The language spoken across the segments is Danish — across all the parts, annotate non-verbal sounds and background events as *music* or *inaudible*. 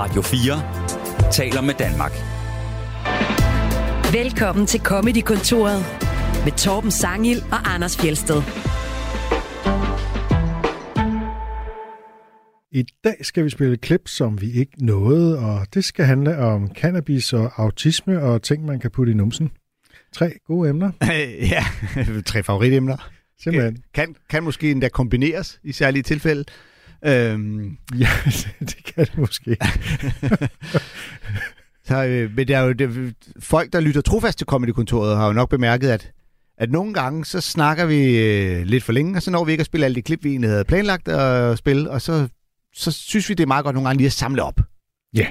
Radio 4 taler med Danmark. Velkommen til Comedy-kontoret med Torben Sangil og Anders Fjelsted. I dag skal vi spille et klip, som vi ikke nåede, og det skal handle om cannabis og autisme og ting, man kan putte i numsen. Tre gode emner, *laughs* ja, tre favoritemner. simpelthen. Kan, kan måske endda kombineres i særlige tilfælde. Øhm, *laughs* Ja, det kan det måske. *laughs* så, øh, men det er jo det, folk, der lytter trofast til Comedy-kontoret, har jo nok bemærket, at, at nogle gange, så snakker vi øh, lidt for længe, og så når vi ikke at spille alle de klip, vi egentlig havde planlagt at spille, og så, så synes vi, det er meget godt nogle gange lige at samle op. Ja.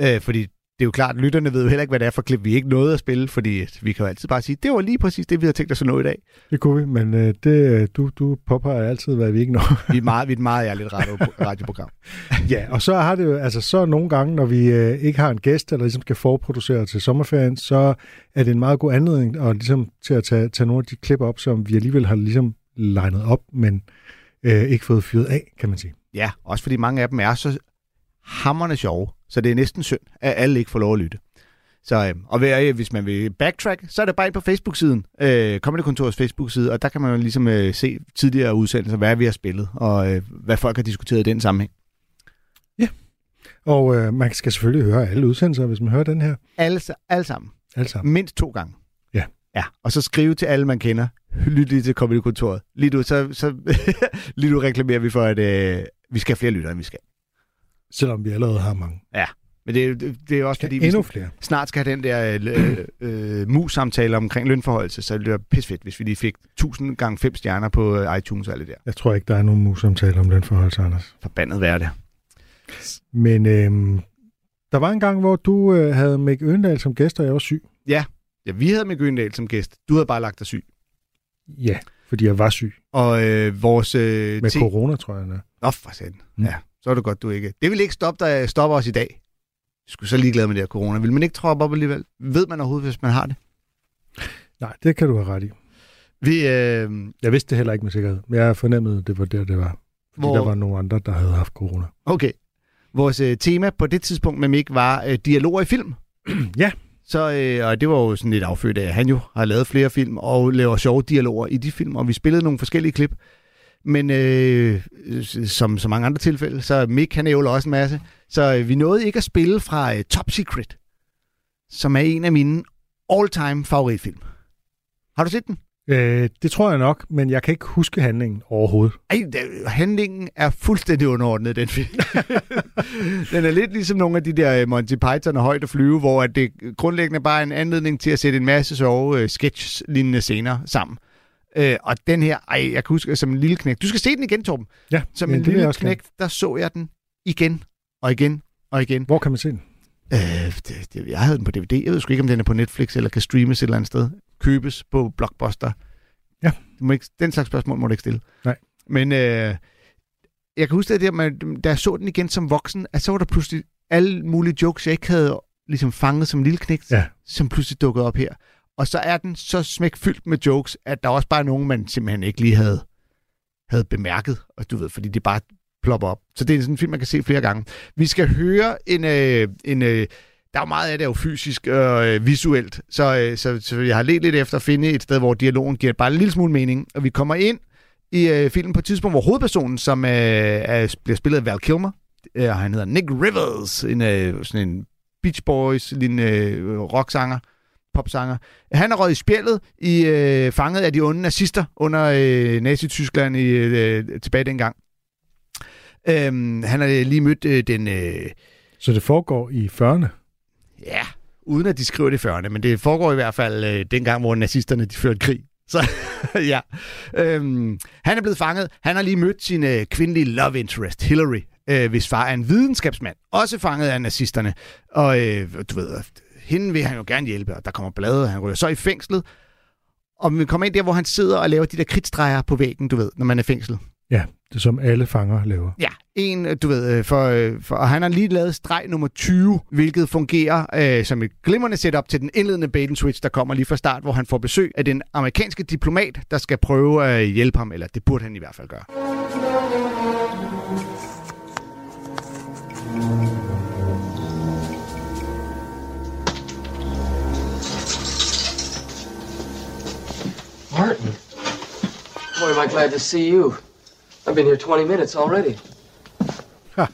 Øh, fordi det er jo klart, at lytterne ved jo heller ikke, hvad det er for klip, vi ikke nåede at spille, fordi vi kan jo altid bare sige, det var lige præcis det, vi havde tænkt os at nå i dag. Det kunne vi, men øh, det, du, du påpeger altid, hvad vi ikke når. Vi er, meget, vi er et meget ærligt radio, radioprogram. *laughs* ja, og så har det jo, altså så nogle gange, når vi øh, ikke har en gæst, eller ligesom skal forproducere til sommerferien, så er det en meget god anledning og ligesom, til at tage, tage nogle af de klip op, som vi alligevel har ligesom legnet op, men øh, ikke fået fyret af, kan man sige. Ja, også fordi mange af dem er så hammerne sjove, så det er næsten synd, at alle ikke får lov at lytte. Så, øh, og hvis man vil backtrack, så er det bare ind på Facebook-siden, øh, Comedy Kontors Facebook-side, og der kan man jo ligesom øh, se tidligere udsendelser, hvad vi har spillet, og øh, hvad folk har diskuteret i den sammenhæng. Og øh, man skal selvfølgelig høre alle udsendelser, hvis man hører den her. Alle, alle sammen. Alle sammen. Mindst to gange. Ja. Ja, og så skrive til alle, man kender. Lyt lige til Comedy Kontoret. Lige nu, så, så *laughs* lige nu reklamerer vi for, at øh, vi skal have flere lyttere, end vi skal. Selvom vi allerede har mange. Men det, er- det, det er også, fordi vi Endnu flere. snart skal have den der øh, øh, mus-samtale omkring lønforholdelse, så det bliver pisfedt, hvis vi lige fik 1000 gange 5 stjerner på øh, iTunes og alt det der. Jeg tror ikke, der er nogen mus-samtale om lønforhold, Anders. Forbandet være det. Men øh, der var en gang, hvor du øh, havde Mick Øndal som gæst, og jeg var syg. Ja, vi havde med Gyndal som gæst. Du havde bare lagt dig syg. Ja, fordi jeg var syg. Og øh, vores... Øh, Med te- corona, tror jeg. Nå, for satan. Mm. Ja, så er det godt, du ikke... Det vil ikke stoppe, dig, stoppe os i dag. Jeg skulle så ligeglad med det her corona. Vil man ikke troppe op alligevel? Ved man overhovedet, hvis man har det? Nej, det kan du have ret i. Vi, øh, Jeg vidste det heller ikke med sikkerhed, men jeg fornemmede, at det var der, det var. Fordi Hvor- der var nogle andre, der havde haft corona. okay. Vores øh, tema på det tidspunkt med Mik var øh, dialoger i film. *clears throat* Ja. Så, øh, og det var jo sådan lidt affødt af, at han jo har lavet flere film og laver sjove dialoger i de film, og vi spillede nogle forskellige klip. Men øh, som så mange andre tilfælde, så Mick han ævler også en masse. Så øh, vi nåede ikke at spille fra øh, Top Secret, som er en af mine all-time favoritfilm. Har du set den? Øh, det tror jeg nok, men jeg kan ikke huske handlingen overhovedet. Ej, handlingen er fuldstændig underordnet, den film. *laughs* den er lidt ligesom nogle af de der øh, Monty Python og højt at flyve, hvor at det grundlæggende bare er en anledning til at sætte en masse sjove øh, sketch-lignende scener sammen. Øh, og den her, ej, jeg kan huske som en lille knæk. Du skal se den igen, Torben. Ja, Som en lille knæk, der så jeg den igen og igen og igen. Hvor kan man se den? Øh, det, det, jeg havde den på DVD. Jeg ved sgu ikke, om den er på Netflix eller kan streames et eller andet sted. Købes på Blockbuster. Ja. Du må ikke, den slags spørgsmål må du ikke stille. Nej. Men øh, jeg kan huske, det, der, man, da jeg så den igen som voksen, at så var der pludselig alle mulige jokes, jeg ikke havde ligesom fanget som lille knægt, Ja. som pludselig dukkede op her. Og så er den så smækfyldt med jokes, at der også bare er nogen, man simpelthen ikke lige havde, havde bemærket. Og du ved, fordi det bare plopper op. Så det er sådan en film, man kan se flere gange. Vi skal høre en... Øh, en øh, der er jo meget af det er jo fysisk og øh, visuelt, så, øh, så, så jeg har let lidt efter at finde et sted, hvor dialogen giver bare en lille smule mening. Og vi kommer ind i øh, filmen på et tidspunkt, hvor hovedpersonen, som øh, er, bliver spillet af Val Kilmer, øh, han hedder Nick Rivers, en, øh, sådan en Beach Boys, en øh, rocksanger, popsanger. Han er røget i spjældet, i, øh, fanget af de onde nazister under øh, Nazi-Tyskland i, øh, tilbage dengang. Øhm, han har lige mødt øh, den... Øh, Så det foregår i 40'erne. Ja, uden at de skriver det i 40'erne, men det foregår i hvert fald øh, dengang, hvor nazisterne de førte krig. *laughs* Så ja, øhm, han er blevet fanget. Han har lige mødt sin øh, kvindelige love interest, Hillary, øh, hvis far er en videnskabsmand, også fanget af nazisterne. Og øh, du ved, hende vil han jo gerne hjælpe, og der kommer blade, han ryger så i fængslet. Og vi kommer ind der, hvor han sidder og laver de der kridtstreger på væggen, du ved, når man er i fængsel. Ja, det som alle fanger laver. Ja, en, øh, du ved, øh, for, øh, for, og han har lige lavet streg nummer 20, hvilket fungerer øh, som et glimrende setup til den indledende bait and switch, der kommer lige fra start, hvor han får besøg af den amerikanske diplomat, der skal prøve at hjælpe ham, eller det burde han i hvert fald gøre. I glad to see you? I've been here 20 minutes already. *laughs*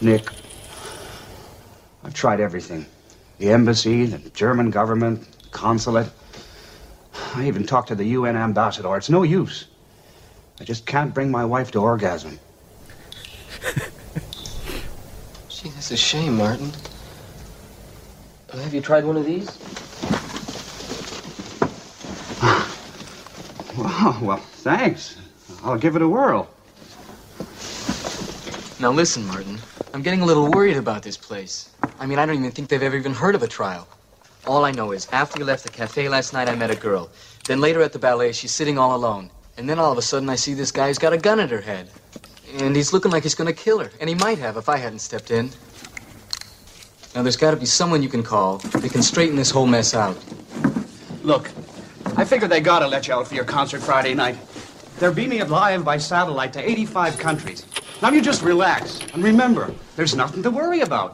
Nick, I've tried everything. The embassy, the German government, consulate. I even talked to the UN ambassador. It's no use. I just can't bring my wife to orgasm. *laughs* Gee, that's a shame, Martin. Have you tried one of these? Wow, well, thanks. I'll give it a whirl. Now listen, Martin. I'm getting a little worried about this place. I mean, I don't even think they've ever even heard of a trial. All I know is, after we left the cafe last night, I met a girl. Then later at the ballet, she's sitting all alone. And then all of a sudden, I see this guy who's got a gun at her head. And he's looking like he's gonna kill her. And he might have if I hadn't stepped in. Now, there's gotta be someone you can call that can straighten this whole mess out. Look, I figured they gotta let you out for your concert Friday night. They're beaming it live by satellite to 85 countries. Now you just relax and remember, there's nothing to worry about.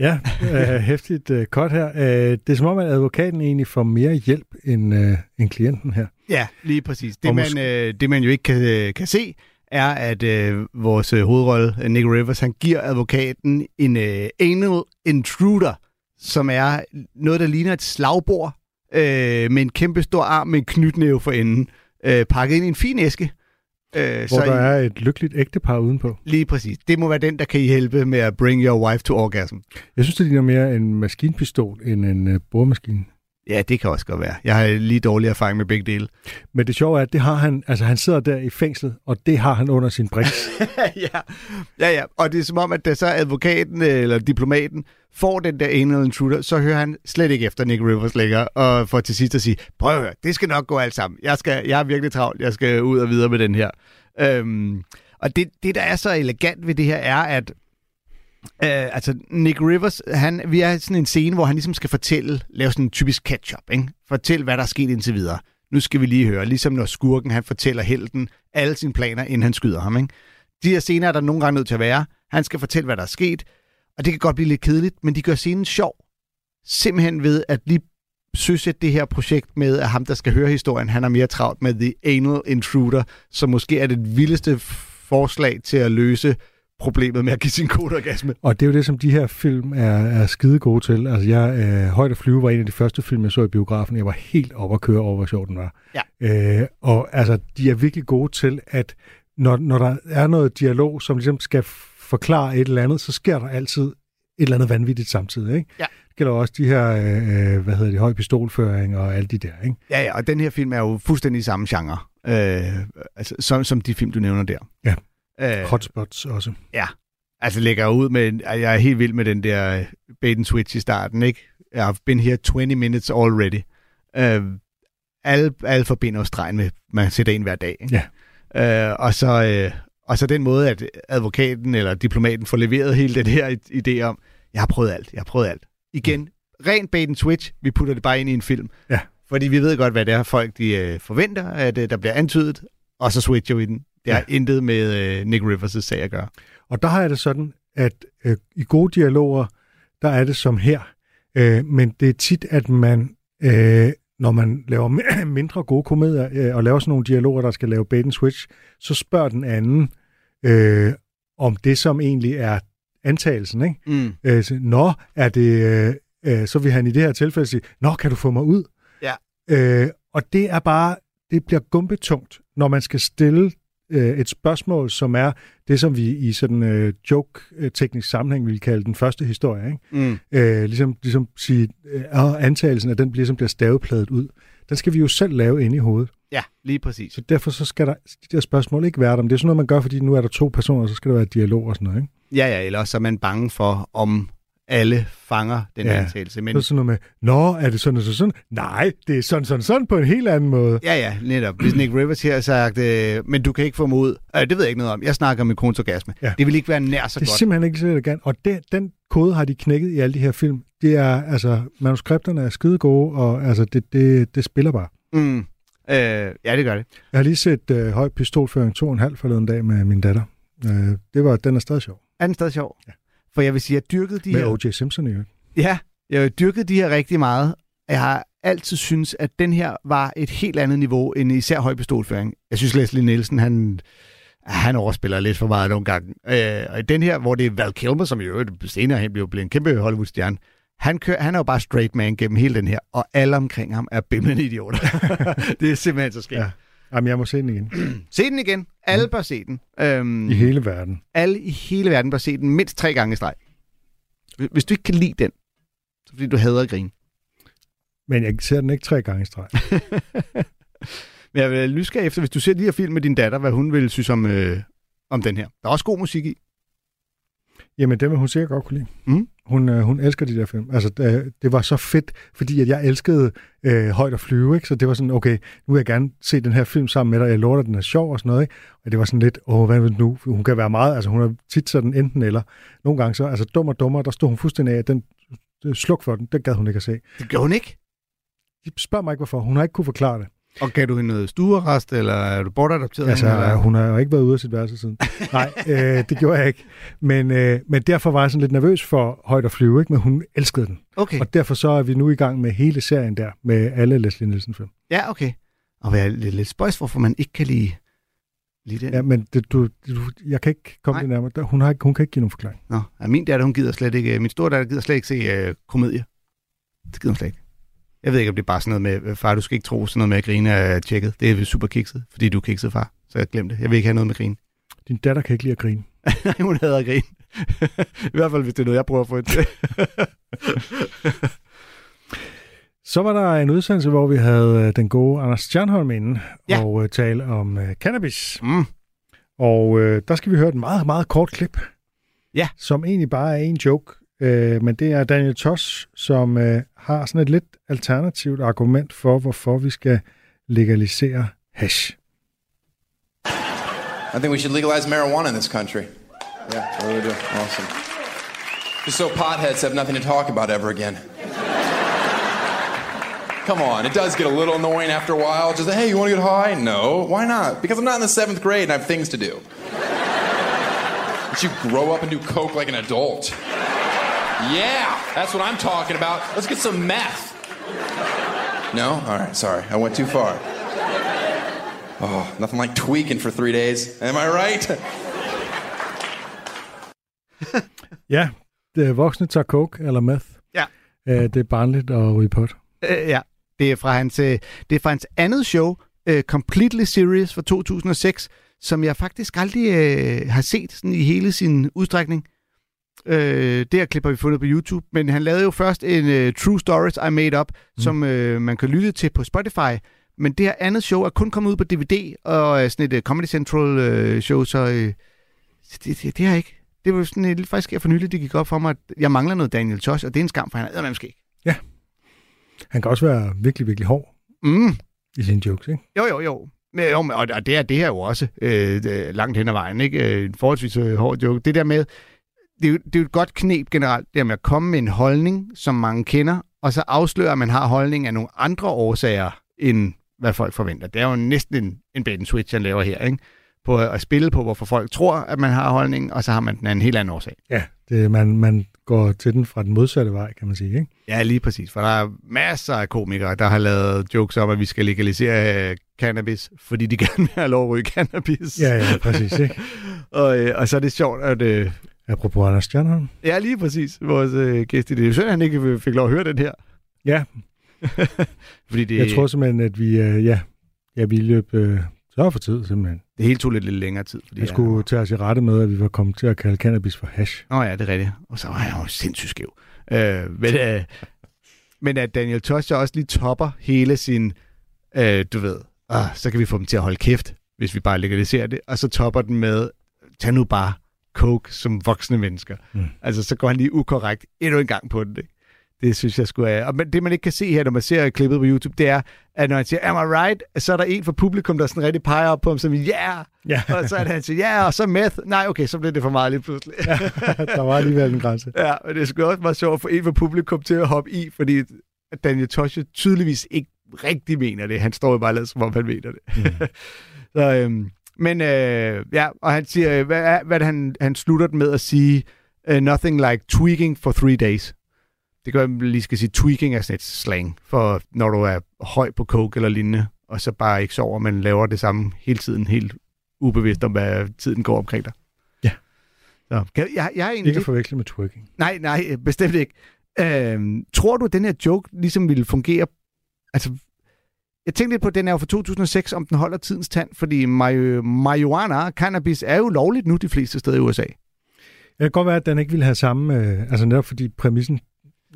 Ja, øh, hæftigt øh, kort her. Øh, det er som om, at advokaten egentlig får mere hjælp end, øh, end klienten her. Ja, lige præcis. Det, Og man, måske- øh, det man jo ikke kan, øh, kan se, er, at øh, vores øh, hovedrolle, øh, Nick Rivers, han giver advokaten en øh, anal intruder, som er noget, der ligner et slagbord, øh, med en kæmpe stor arm med en knytnæve for enden, øh, pakket ind i en fin æske. Øh, Hvor der er et lykkeligt ægtepar udenpå. Lige præcis. Det må være den, der kan hjælpe med at bring your wife to orgasm. Jeg synes, det ligner mere en maskinpistol end en øh, boremaskine. Ja, det kan også godt være. Jeg har lige dårlig erfaring med begge dele. Men det sjove er, at det har han, altså han sidder der i fængslet, og det har han under sin briks. *laughs* ja. ja, ja. Og det er som om, at da så advokaten øh, eller diplomaten får den der anal intruder, så hører han slet ikke efter Nick Rivers længere, og får til sidst at sige, prøv at høre, det skal nok gå alt sammen. Jeg, skal, jeg er virkelig travlt, jeg skal ud og videre med den her. Øhm, og det, det, der er så elegant ved det her, er, at Øh, altså, Nick Rivers, han, vi er sådan en scene, hvor han ligesom skal fortælle, lave sådan en typisk catch-up, ikke? Fortæl, hvad der er sket indtil videre. Nu skal vi lige høre, ligesom når skurken, han fortæller helten alle sine planer, inden han skyder ham, ikke? De her scener er der nogle gange nødt til at være. Han skal fortælle, hvad der er sket, og det kan godt blive lidt kedeligt, men de gør scenen sjov. Simpelthen ved at lige søsætte det her projekt med, at ham, der skal høre historien, han er mere travlt med The Anal Intruder, som måske er det vildeste forslag til at løse problemet med at give sin kode orgasme. og det er jo det, som de her film er, er skide gode til. Altså, jeg, øh, Højt at flyve var en af de første film, jeg så i biografen. Jeg var helt op at køre over, hvor sjov den var. Ja. Øh, og altså, de er virkelig gode til, at når, når der er noget dialog, som ligesom skal forklare et eller andet, så sker der altid et eller andet vanvittigt samtidig. Ikke? Ja. Det gælder også de her, øh, øh, hvad hedder det, høj pistolføring og alle de der. Ikke? Ja, ja, og den her film er jo fuldstændig samme genre, øh, altså, som, som de film, du nævner der. Ja. Øh, Hotspots også. Ja, altså lægger ud med, jeg er helt vild med den der øh, bait and switch i starten, ikke? Jeg har been here 20 minutes already. Øh, alle, alle forbinder jo stregen med, man sætter en hver dag, ikke? Ja. Øh, og, så, øh, og så den måde, at advokaten eller diplomaten får leveret hele den her idé om, jeg har prøvet alt, jeg har prøvet alt. Igen, ren bait and switch, vi putter det bare ind i en film. Ja. Fordi vi ved godt, hvad det er, folk de, øh, forventer, at øh, der bliver antydet, og så switcher vi den. Det har Ja. intet med øh, Nick Rivers' sag at gøre. Og der har jeg det sådan, at øh, i gode dialoger, der er det som her. Øh, men det er tit, at man, øh, når man laver mi- *clears throat* mindre gode komedier, øh, og laver sådan nogle dialoger, der skal lave bait and switch, så spørger den anden øh, om det, som egentlig er antagelsen. Ikke? Mm. Øh, så, Nå, er det... Øh, øh, så vil han i det her tilfælde sige, Nå, kan du få mig ud? Ja. Øh, og det er bare, det bliver gumbetungt, når man skal stille øh, et spørgsmål, som er det, som vi i sådan øh, joke-teknisk sammenhæng vil kalde den første historie. Ikke? Mm. Øh, ligesom, ligesom sige, øh, antagelsen, at den bliver, ligesom bliver stavepladet ud. Den skal vi jo selv lave inde i hovedet. Ja, lige præcis. Så derfor så skal der, de der spørgsmål ikke være der. Men det er sådan noget, man gør, fordi nu er der to personer, så skal der være dialog og sådan noget. Ikke? Ja, ja, eller også er man bange for, om alle fanger den Ja. antagelse. Men Så sådan noget med, Nå, er det sådan og sådan, sådan? Nej, det er sådan, sådan, sådan på en helt anden måde. ja, ja, netop. Hvis Nick Rivers her har sagt, øh, men du kan ikke få mig ud. Øh, det ved jeg ikke noget om. Jeg snakker med konens orgasme. Ja. Det vil ikke være nær så Det er godt. simpelthen ikke så elegant. Og det, den kode har de knækket i alle de her film. Det er, altså, manuskripterne er skide gode, og altså, det, det, det spiller bare. Mm. Øh, ja, det gør det. Jeg har lige set øh, høj pistolføring 2,5 forleden dag med min datter. Øh, det var, den er stadig sjov. Er den stadig sjov? Ja. For jeg vil sige, at jeg dyrkede de Med her... O.J. Simpson i øvrigt. Ja, jeg dyrkede de her rigtig meget. jeg har altid synes, at den her var et helt andet niveau end især høj pistolføring. Jeg synes, Leslie Nielsen, han, han overspiller lidt for meget nogle gange. Øh, og i den her, hvor det er Val Kilmer, som jo senere hen blev en kæmpe Hollywood-stjerne, han, kører, han er jo bare straight man gennem hele den her, og alle omkring ham er bimlende idioter. *laughs* det er simpelthen så skægt. Ja. Jamen, jeg må se den igen. *clears throat* se den igen. Alle bør se den. Øhm, I hele verden. Alle i hele verden bør se den mindst tre gange i streg. Hvis du ikke kan lide den, så fordi du hader at grine. Men jeg ser den ikke tre gange i streg. *laughs* Men jeg vil lyske efter, hvis du ser de her film med din datter, hvad hun vil synes om, øh, om den her. Der er også god musik i. Jamen, det vil hun sikkert godt kunne lide. Mm. Hun, øh, hun elsker de der film. Altså, det, det var så fedt, fordi at jeg elskede øh, højt at flyve, ikke? Så det var sådan, okay, nu vil jeg gerne se den her film sammen med dig. Jeg lover dig, den er sjov og sådan noget, ikke? Og det var sådan lidt, åh, hvad vil nu? Hun kan være meget, altså hun er tit sådan enten eller. Nogle gange så, altså dum og dummer, der stod hun fuldstændig af, den sluk for den, den gad hun ikke at se. Det gjorde hun ikke? De spørger mig ikke, hvorfor. Hun har ikke kunne forklare det. Og gav du hende noget stuerrest, eller er du bortadopteret? Altså, hende, eller? hun har jo ikke været ude af sit værelse siden. *laughs* Nej, øh, det gjorde jeg ikke. Men, øh, men derfor var jeg sådan lidt nervøs for højt at flyve, ikke? men hun elskede den. Okay. Og derfor så er vi nu i gang med hele serien der, med alle Leslie Nielsen-film. Ja, okay. Og er lidt, lidt spøjs, hvorfor man ikke kan lide, lide den? Ja, men det, du, du, jeg kan ikke komme Nej. det nærmere. Hun, har ikke, hun kan ikke give nogen forklaring. Nå, ja, min datter, hun gider slet ikke, min store datter gider slet ikke se øh, komedie. Det gider hun slet ikke. Jeg ved ikke, om det er bare sådan noget med, far, du skal ikke tro sådan noget med at grine er tjekket. Det er super kikset, fordi du er kikset, far. Så jeg glemte det. Jeg vil ikke have noget med grin. *laughs* Din datter kan ikke lide at grine. Nej, *laughs* hun hader at grine. *laughs* I hvert fald, hvis det er noget, jeg prøver at få hende til. Så var der en udsendelse, hvor vi havde øh, den gode Anders Stjernholm inde Ja. og uh, tale om uh, cannabis. mm. Og uh, der skal vi høre et meget, meget kort klip. Ja. Som egentlig bare er en joke. Øh, men det er Daniel Tosh, som øh, har sådan et lidt alternativt argument for, hvorfor vi skal legalisere hash. I think we should legalize marijuana in this country. Yeah, I really do. Awesome. Just so potheads have nothing to talk about ever again. Come on, it does get a little annoying after a while. Just, hey, you want to get high? No. Why not? Because I'm not in the seventh grade and I have things to do. But you grow up and do coke like an adult. Yeah, that's what I'm talking about. Let's get some meth. No? All right, sorry. I went too far. Oh, nothing like tweaking for three days. Am I right? *laughs* Ja, det er voksne tager coke eller meth. Ja. Uh, det er barnligt at ryge pot. Øh, ja, det er fra hans, øh, det er fra hans andet show, uh, Completely Serious fra 2006, som jeg faktisk aldrig uh, har set sådan i hele sin udstrækning. Uh, det her klip har vi fundet på YouTube, men han lavede jo først en uh, True Stories I Made Up, mm. som uh, man kan lytte til på Spotify. Men det her andet show er kun kommet ud på DVD og uh, sådan et uh, Comedy Central uh, show, så uh, det, det, det har jeg ikke. Det var sådan lidt faktisk her for nylig, det gik op for mig, at jeg mangler noget Daniel Tosh, og det er en skam, for han er måske ikke. Han kan også være virkelig, virkelig hård Mm. i sine jokes, ikke? Jo, jo, jo. Men, jo men- og det er det her jo også øh, langt hen ad vejen, ikke? Øh, En forholdsvis øh, hård joke. Det der med, det er, jo, det er jo et godt knep generelt, det med at komme med en holdning, som mange kender, og så afsløre, at man har holdning af nogle andre årsager, end hvad folk forventer. Det er jo næsten en, en bait and switch, han laver her, ikke? På at spille på, hvorfor folk tror, at man har holdning, og så har man den af en helt anden årsag. Ja, det, man, man går til den fra den modsatte vej, kan man sige, ikke? Ja, lige præcis. For der er masser af komikere, der har lavet jokes om, at vi skal legalisere øh, cannabis, fordi de gerne vil have lov at ryge cannabis. Ja, ja, præcis, ikke? *laughs* og, øh, og så er det sjovt, at... Øh, Apropos Anders Stjernholm. ja, lige præcis. Vores øh, gæst i det. At han ikke fik lov at høre den her. Ja, *laughs* fordi det, jeg tror simpelthen, at vi, øh, ja, ja, vi løb øh, så for tid, simpelthen. det hele tog lidt, lidt længere tid. Fordi Jeg skulle tage os i rette med, at vi var kommet til at kalde cannabis for hash. Nå ja, det er rigtigt. Og så var jeg jo sindssygt skæv. Øh, men, øh, men at Daniel Tosh også lige topper hele sin, øh, du ved, ah, så kan vi få dem til at holde kæft, hvis vi bare legaliserer det. Og så topper den med, tag nu bare coke som voksne mennesker. Mm. Altså, så går han lige ukorrekt endnu en gang på den. Ikke? Det synes jeg skulle er. Og men det, man ikke kan se her, når man ser klippet på YouTube, det er, at når han siger, am I right? Så er der en fra publikum, der sådan rigtig peger op på ham, som, yeah! Ja, *laughs* Og så er det, han siger, ja, yeah! og så meth. Nej, okay, så blev det for meget lige pludselig. *laughs* der var alligevel en grænse. *laughs* Ja, men det er sgu også meget sjovt at få en fra publikum til at hoppe i, fordi Daniel Tosh tydeligvis ikke rigtig mener det. Han står jo bare og lader, som om han mener det. Mm. så, øhm, men øh, ja, og han siger, hvad, er- hvad det, han, han slutter den med at sige, uh, nothing like tweaking for three days. Det gør, jeg lige skal sige, tweaking er sådan et slang, for når du er høj på coke eller lignende, og så bare ikke sover, men laver det samme hele tiden, helt ubevidst om, hvad tiden går omkring dig. Ja. Så, kan, jeg, jeg er egentlig... Ikke at forveksle med twerking. Nej, nej, bestemt ikke. Øhm, tror du, at den her joke ligesom ville fungere... Altså, jeg tænkte lidt på, at den er jo fra 2006, om den holder tidens tand, fordi mari- marijuana, cannabis, er jo lovligt nu de fleste steder i USA. Det kan godt være, at den ikke ville have samme... Øh, altså netop fordi præmissen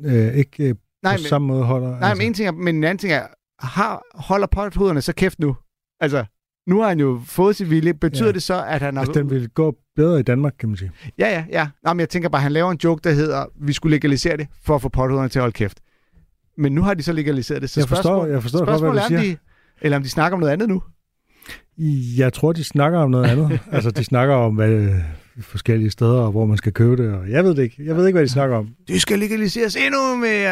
øh, ikke øh, Nej, på men, samme måde holder... nej, altså, men en ting er, men en anden ting er, har, holder pothoderne så kæft nu? Altså, nu har han jo fået sit vilje. Betyder ja. Det så, at han har... altså, den ville gå bedre i Danmark, kan man sige. Ja, ja, ja. Nå, men jeg tænker bare, han laver en joke, der hedder, vi skulle legalisere det, for at få pothoderne til at holde kæft. Men nu har de så legaliseret det. Så Jeg forstår, spørgsmål, jeg forstår godt, hvad du er, siger. om de, eller om de snakker om noget andet nu. Jeg tror, de snakker om noget andet. *laughs* altså, de snakker om hvad, øh, forskellige steder, hvor man skal købe det, og jeg ved det ikke. Jeg ved ikke, hvad de snakker om. Det skal legaliseres endnu mere.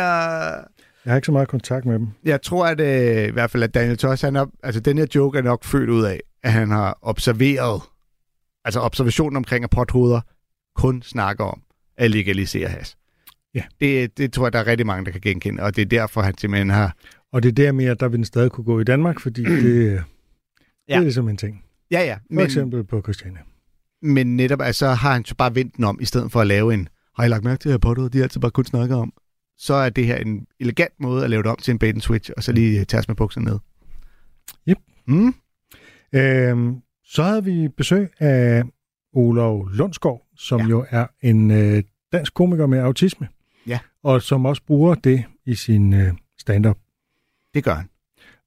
Jeg har ikke så meget kontakt med dem. Jeg tror, at øh, i hvert fald, at Daniel Tosh, han er, altså den her joke er nok født ud af, at han har observeret, altså observationen omkring, at pothoveder kun snakker om at legalisere has. Ja. Det, det tror jeg, der er rigtig mange, der kan genkende, og det er derfor, han simpelthen har... Og det er der med, at der vil den stadig kunne gå i Danmark, fordi det, det Ja. er ligesom en ting. Ja, ja, For men, eksempel på Christiania. men netop, altså har han så bare vendt den om, i stedet for at lave en, har I lagt mærke til, at pothoveder, de altid bare kun snakker om, så er det her en elegant måde at lave det om til en bait switch, og så lige tage med bukserne ned. Yep. Mm. Øhm, så havde vi besøg af Olof Lundsgaard, som ja. jo er en øh, dansk komiker med autisme. Og som også bruger det i sin øh, stand-up. Det gør han.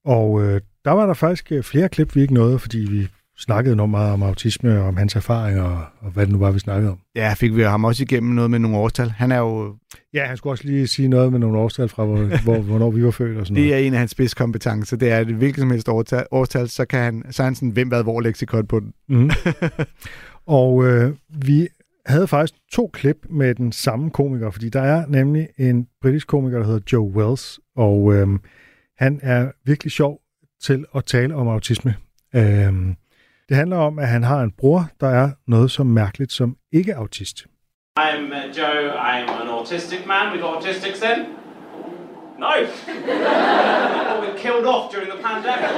Og øh, der var der faktisk øh, flere klip, vi ikke nåede, fordi vi snakkede enormt meget om autisme og om hans erfaringer og, og hvad det nu var, vi snakkede om. Ja, fik vi ham også igennem noget med nogle årstal. Han er jo Ja, han skulle også lige sige noget med nogle årstal fra, hvor, *laughs* hvor, hvornår vi var født og sådan Det noget. er en af hans spidskompetencer. Det er et hvilket som helst årstal, årstal så kan han, så er han sådan, hvem, hvad, hvor leksikon på den. Mm. *laughs* og øh, vi havde faktisk to klip med den samme komiker, fordi der er nemlig en britisk komiker, der hedder Joe Wells, og øhm, han er virkelig sjov til at tale om autisme. Øhm, det handler om, at han har en bror, der er noget så mærkeligt som ikke autist. I'm uh, Joe. I'm an autistic man. We got autistics then? No. All been killed off during the pandemic.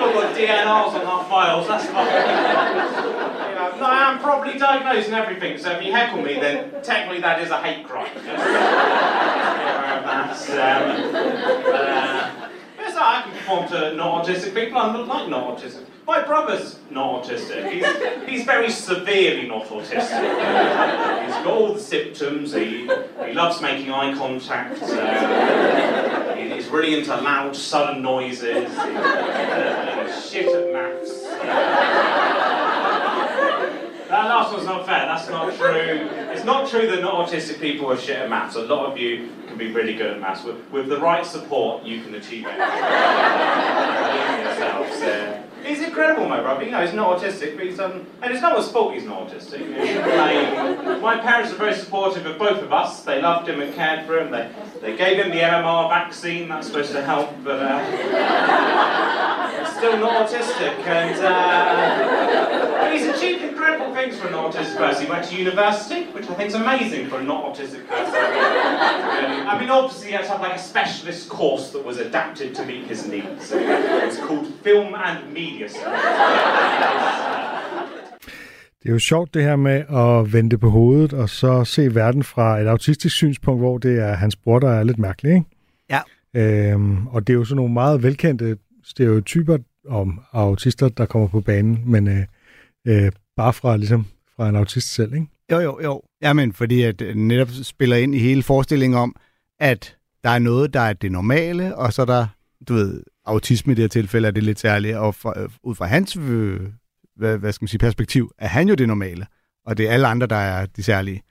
All got DNRs on our files. That's fine. You know, no, I am properly diagnosed and everything. So if you heckle me, then technically that is a hate crime. Just, just. Um, uh, I can perform to not autistic people. I'm not like not autistic. My brother's not autistic. He's, he's very severely not autistic. He's got all the symptoms. He, he loves making eye contact. Uh, he's really into loud, sudden noises. He- he's shit at maths. That last one's not fair. That's not true. It's not true that not autistic people are shit at maths. A lot of you can be really good at maths. With, with the right support, you can achieve it. *laughs* he's incredible, my brother. You know, he's not autistic, but he's um, and it's no one's fault he's not autistic. Playing- my parents are very supportive of both of us. They loved him and cared for him. They they gave him the MMR vaccine. That's supposed to help, but. Uh, Still not autistic, and uh, he's achieved incredible things for a non-autistic person. He went to university, which I think is amazing for a not autistic person. I mean, obviously, he had to have like a specialist course that was adapted to meet his needs. It's called Film and Media Studies. Det er jo sjovt det her med at vente på hovedet, og så se verden fra et autistisk synspunkt, hvor det er hans bror, der er lidt mærkelig, ikke? Ja. Øhm, og det er jo sådan nogle meget velkendte stereotyper om autister, der kommer på banen, men øh, øh, bare fra, ligesom, fra en autist selv, ikke? Jo, jo, jo. Jamen, fordi at det netop spiller ind i hele forestillingen om, at der er noget, der er det normale, og så er der, du ved, autisme i det her tilfælde er det lidt særligt, og fra, øh, ud fra hans øh, hvad, hvad skal man sige, perspektiv, er han jo det normale, og det er alle andre, der er de særlige.